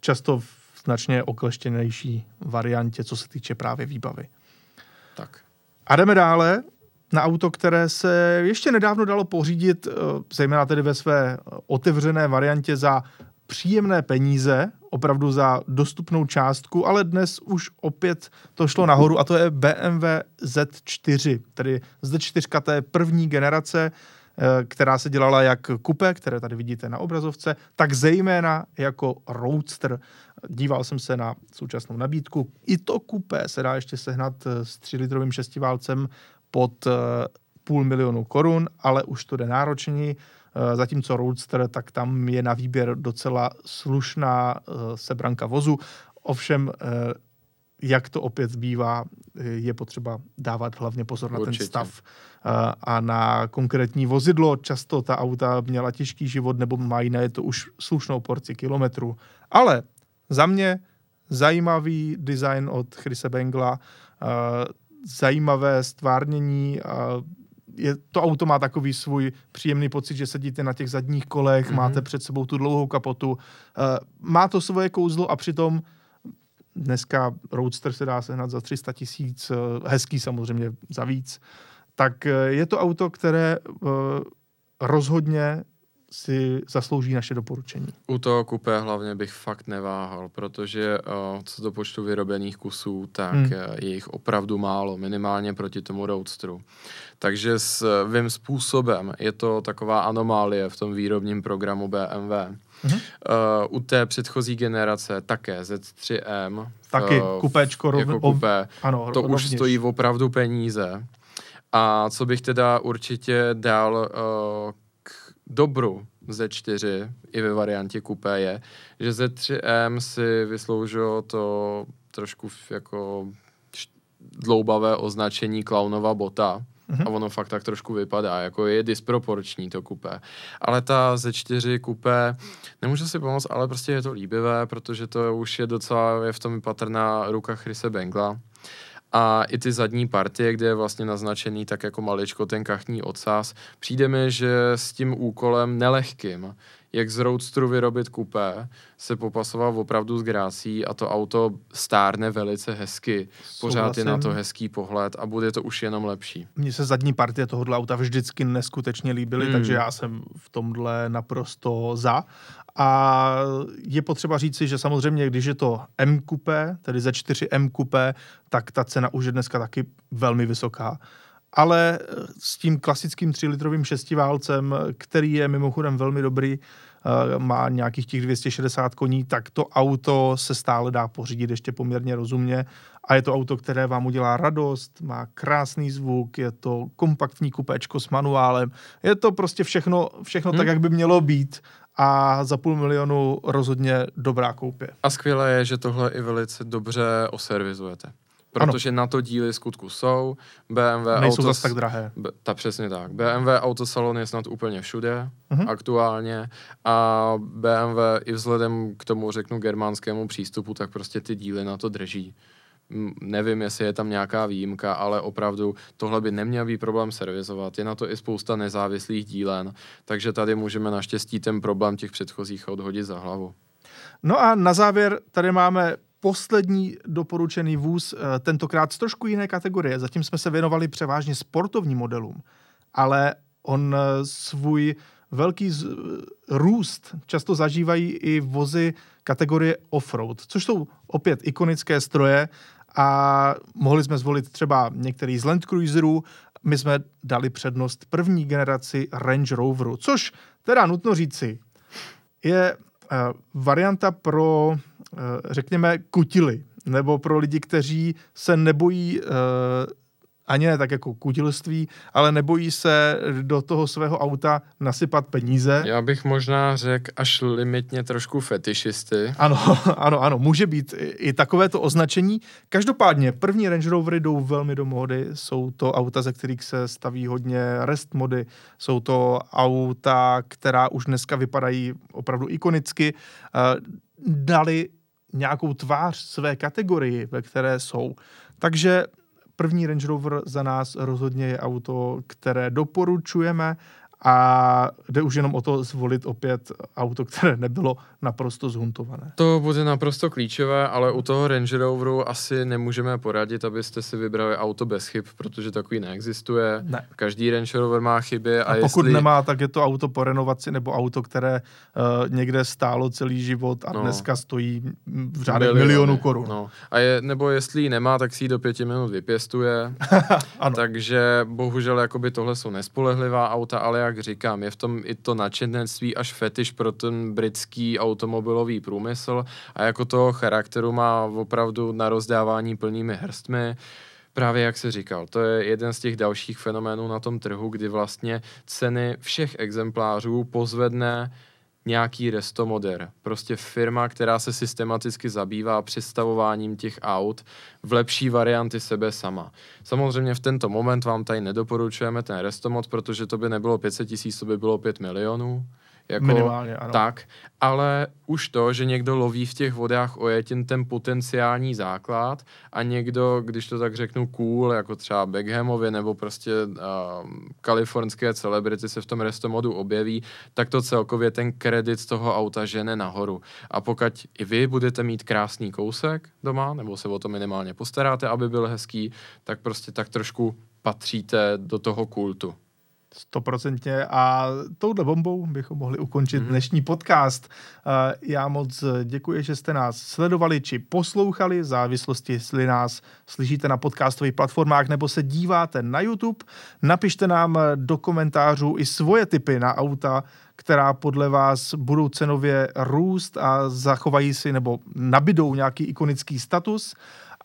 často v značně okleštěnější variantě, co se týče právě výbavy. Tak. A jdeme dále na auto, které se ještě nedávno dalo pořídit, eh, zejména tedy ve své otevřené variantě za příjemné peníze, opravdu za dostupnou částku, ale dnes už opět to šlo nahoru a to je BMW Z4, tedy Z4 té první generace, eh, která se dělala jak kupe, které tady vidíte na obrazovce, tak zejména jako roadster. Díval jsem se na současnou nabídku. I to kupé se dá ještě sehnat eh, s 3-litrovým šestiválcem pod eh, půl milionu korun, ale už to jde náročněji. Eh, zatímco Roadster, tak tam je na výběr docela slušná eh, sebranka vozu. Ovšem, eh, jak to opět bývá, je potřeba dávat hlavně pozor na Určitě. ten stav a na konkrétní vozidlo. Často ta auta měla těžký život nebo mají na je to už slušnou porci kilometrů. Ale za mě zajímavý design od Chrise Bengla, zajímavé stvárnění, je, to auto má takový svůj příjemný pocit, že sedíte na těch zadních kolech, mm-hmm. máte před sebou tu dlouhou kapotu. Uh, má to svoje kouzlo a přitom dneska Roadster se dá sehnat za 300 tisíc, uh, hezký samozřejmě za víc. Tak uh, je to auto, které rozhodně si zaslouží naše doporučení. U toho kupé hlavně bych fakt neváhal, protože uh, co do počtu vyrobených kusů, tak hmm. je jich opravdu málo, minimálně proti tomu Roadsteru. Takže svým způsobem je to taková anomálie v tom výrobním programu BMW. Mm-hmm. Uh, u té předchozí generace také Z3M. Taky uh, kupéčko rov, jako kupé. Ano, to rovněž. už stojí opravdu peníze. A co bych teda určitě dal uh, dobru Z4 i ve variantě kupé je, že Z3M si vysloužilo to trošku jako dloubavé označení klaunova bota, Mm-hmm. A ono fakt tak trošku vypadá, jako je disproporční to kupé. Ale ta Z4 kupé, nemůžu si pomoct, ale prostě je to líbivé, protože to už je docela, je v tom patrná ruka Chrise Bengla. A i ty zadní partie, kde je vlastně naznačený tak jako maličko ten kachní odsaz, přijde mi, že s tím úkolem nelehkým jak z Roadsteru vyrobit kupé, se popasoval opravdu s grácí a to auto stárne velice hezky. Pořád Souhlasím. je na to hezký pohled a bude to už jenom lepší. Mně se zadní partie tohohle auta vždycky neskutečně líbily, Hmm. takže já jsem v tomhle naprosto za. A je potřeba říci, že samozřejmě, když je to M kupé, tedy ze 4 M kupé, tak ta cena už je dneska taky velmi vysoká. Ale eh, s tím klasickým 3-litrovým šestiválcem, který je mimochodem velmi dobrý, eh, má nějakých těch 260 koní, tak to auto se stále dá pořídit ještě poměrně rozumně a je to auto, které vám udělá radost, má krásný zvuk, je to kompaktní kupéčko s manuálem, je to prostě všechno, všechno Hmm. tak, jak by mělo být a za půl milionu rozhodně dobrá koupě. A skvělé je, že tohle i velice dobře oservizujete. Protože na to díly skutku jsou. BMW Nejsou Autos... zase tak drahé. B- ta přesně tak. BMW autosalon je snad úplně všude Mhm. aktuálně a BMW i vzhledem k tomu, řeknu, germánskému přístupu, tak prostě ty díly na to drží. Nevím, jestli je tam nějaká výjimka, ale opravdu tohle by neměl být problém servisovat. Je na to i spousta nezávislých dílen, takže tady můžeme naštěstí ten problém těch předchozích odhodit za hlavu. No a na závěr tady máme poslední doporučený vůz, eh, tentokrát z trošku jiné kategorie. Zatím jsme se věnovali převážně sportovním modelům, ale on eh, svůj velký z, růst často zažívají i vozy kategorie offroad, což jsou opět ikonické stroje a mohli jsme zvolit třeba některý z Land Cruiserů, my jsme dali přednost první generaci Range Roveru, což teda nutno říci, je eh, varianta pro, eh, řekněme, kutily, nebo pro lidi, kteří se nebojí eh, ani ne tak jako kutilství, ale nebojí se do toho svého auta nasypat peníze. Já bych možná řekl až limitně trošku fetišisty. Ano, ano, ano, může být i, takovéto označení. Každopádně první Range Rovery jdou velmi do módy, jsou to auta, ze kterých se staví hodně rest mody, jsou to auta, která už dneska vypadají opravdu ikonicky, eh, dali nějakou tvář své kategorii, ve které jsou. Takže první Range Rover za nás rozhodně je auto, které doporučujeme a jde už jenom o to zvolit opět auto, které nebylo naprosto zhuntované. To bude naprosto klíčové, ale u toho Range Roveru asi nemůžeme poradit, abyste si vybrali auto bez chyb, protože takový neexistuje. Ne. Každý Range Rover má chyby a, A pokud jestli... nemá, tak je to auto po renovaci nebo auto, které uh, někde stálo celý život a No. dneska stojí v řádech miliony, milionů korun. No. A je, nebo jestli ji nemá, tak si ji do pěti minut vypěstuje. Takže bohužel jakoby tohle jsou nespolehlivá auta, ale jak říkám, je v tom i to nadšenectví až fetiš pro ten britský automobilový průmysl a jako toho charakteru má opravdu na rozdávání plnými hrstmi. Právě jak se říkal, to je jeden z těch dalších fenoménů na tom trhu, kdy vlastně ceny všech exemplářů pozvedne nějaký restomoder. Prostě firma, která se systematicky zabývá přestavováním těch aut v lepší varianty sebe sama. Samozřejmě v tento moment vám tady nedoporučujeme ten restomod, protože to by nebylo 500 tisíc, to by bylo 5 milionů. Jako, Minimálně, ano. Tak, ale už to, že někdo loví v těch vodách ojetin ten potenciální základ a někdo, když to tak řeknu cool, jako třeba Beckhamovi nebo prostě uh, kalifornské celebrity se v tom restomodu objeví, tak to celkově ten kredit z toho auta žene nahoru. A pokud i vy budete mít krásný kousek doma, nebo se o to minimálně postaráte, aby byl hezký, tak prostě tak trošku patříte do toho kultu. Stoprocentně a touhle bombou bychom mohli ukončit Mhm. dnešní podcast. Eh, Já moc děkuji, že jste nás sledovali či poslouchali, v závislosti, jestli nás slyšíte na podcastových platformách nebo se díváte na YouTube. Napište nám do komentářů i svoje tipy na auta, která podle vás budou cenově růst a zachovají si nebo nabidou nějaký ikonický status.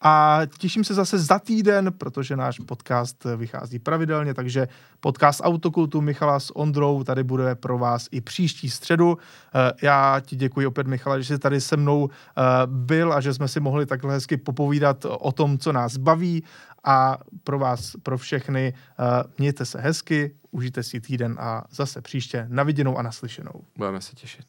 A těším se zase za týden, protože náš podcast vychází pravidelně, takže podcast Autokultu Michala s Ondrou tady bude pro vás i příští středu. Eh, Já ti děkuji opět, Michale, že jsi tady se mnou eh, byl a že jsme si mohli takhle hezky popovídat o tom, co nás baví a pro vás, pro všechny, eh, mějte se hezky, užijte si týden a zase příště na viděnou a naslyšenou. Budeme se těšit.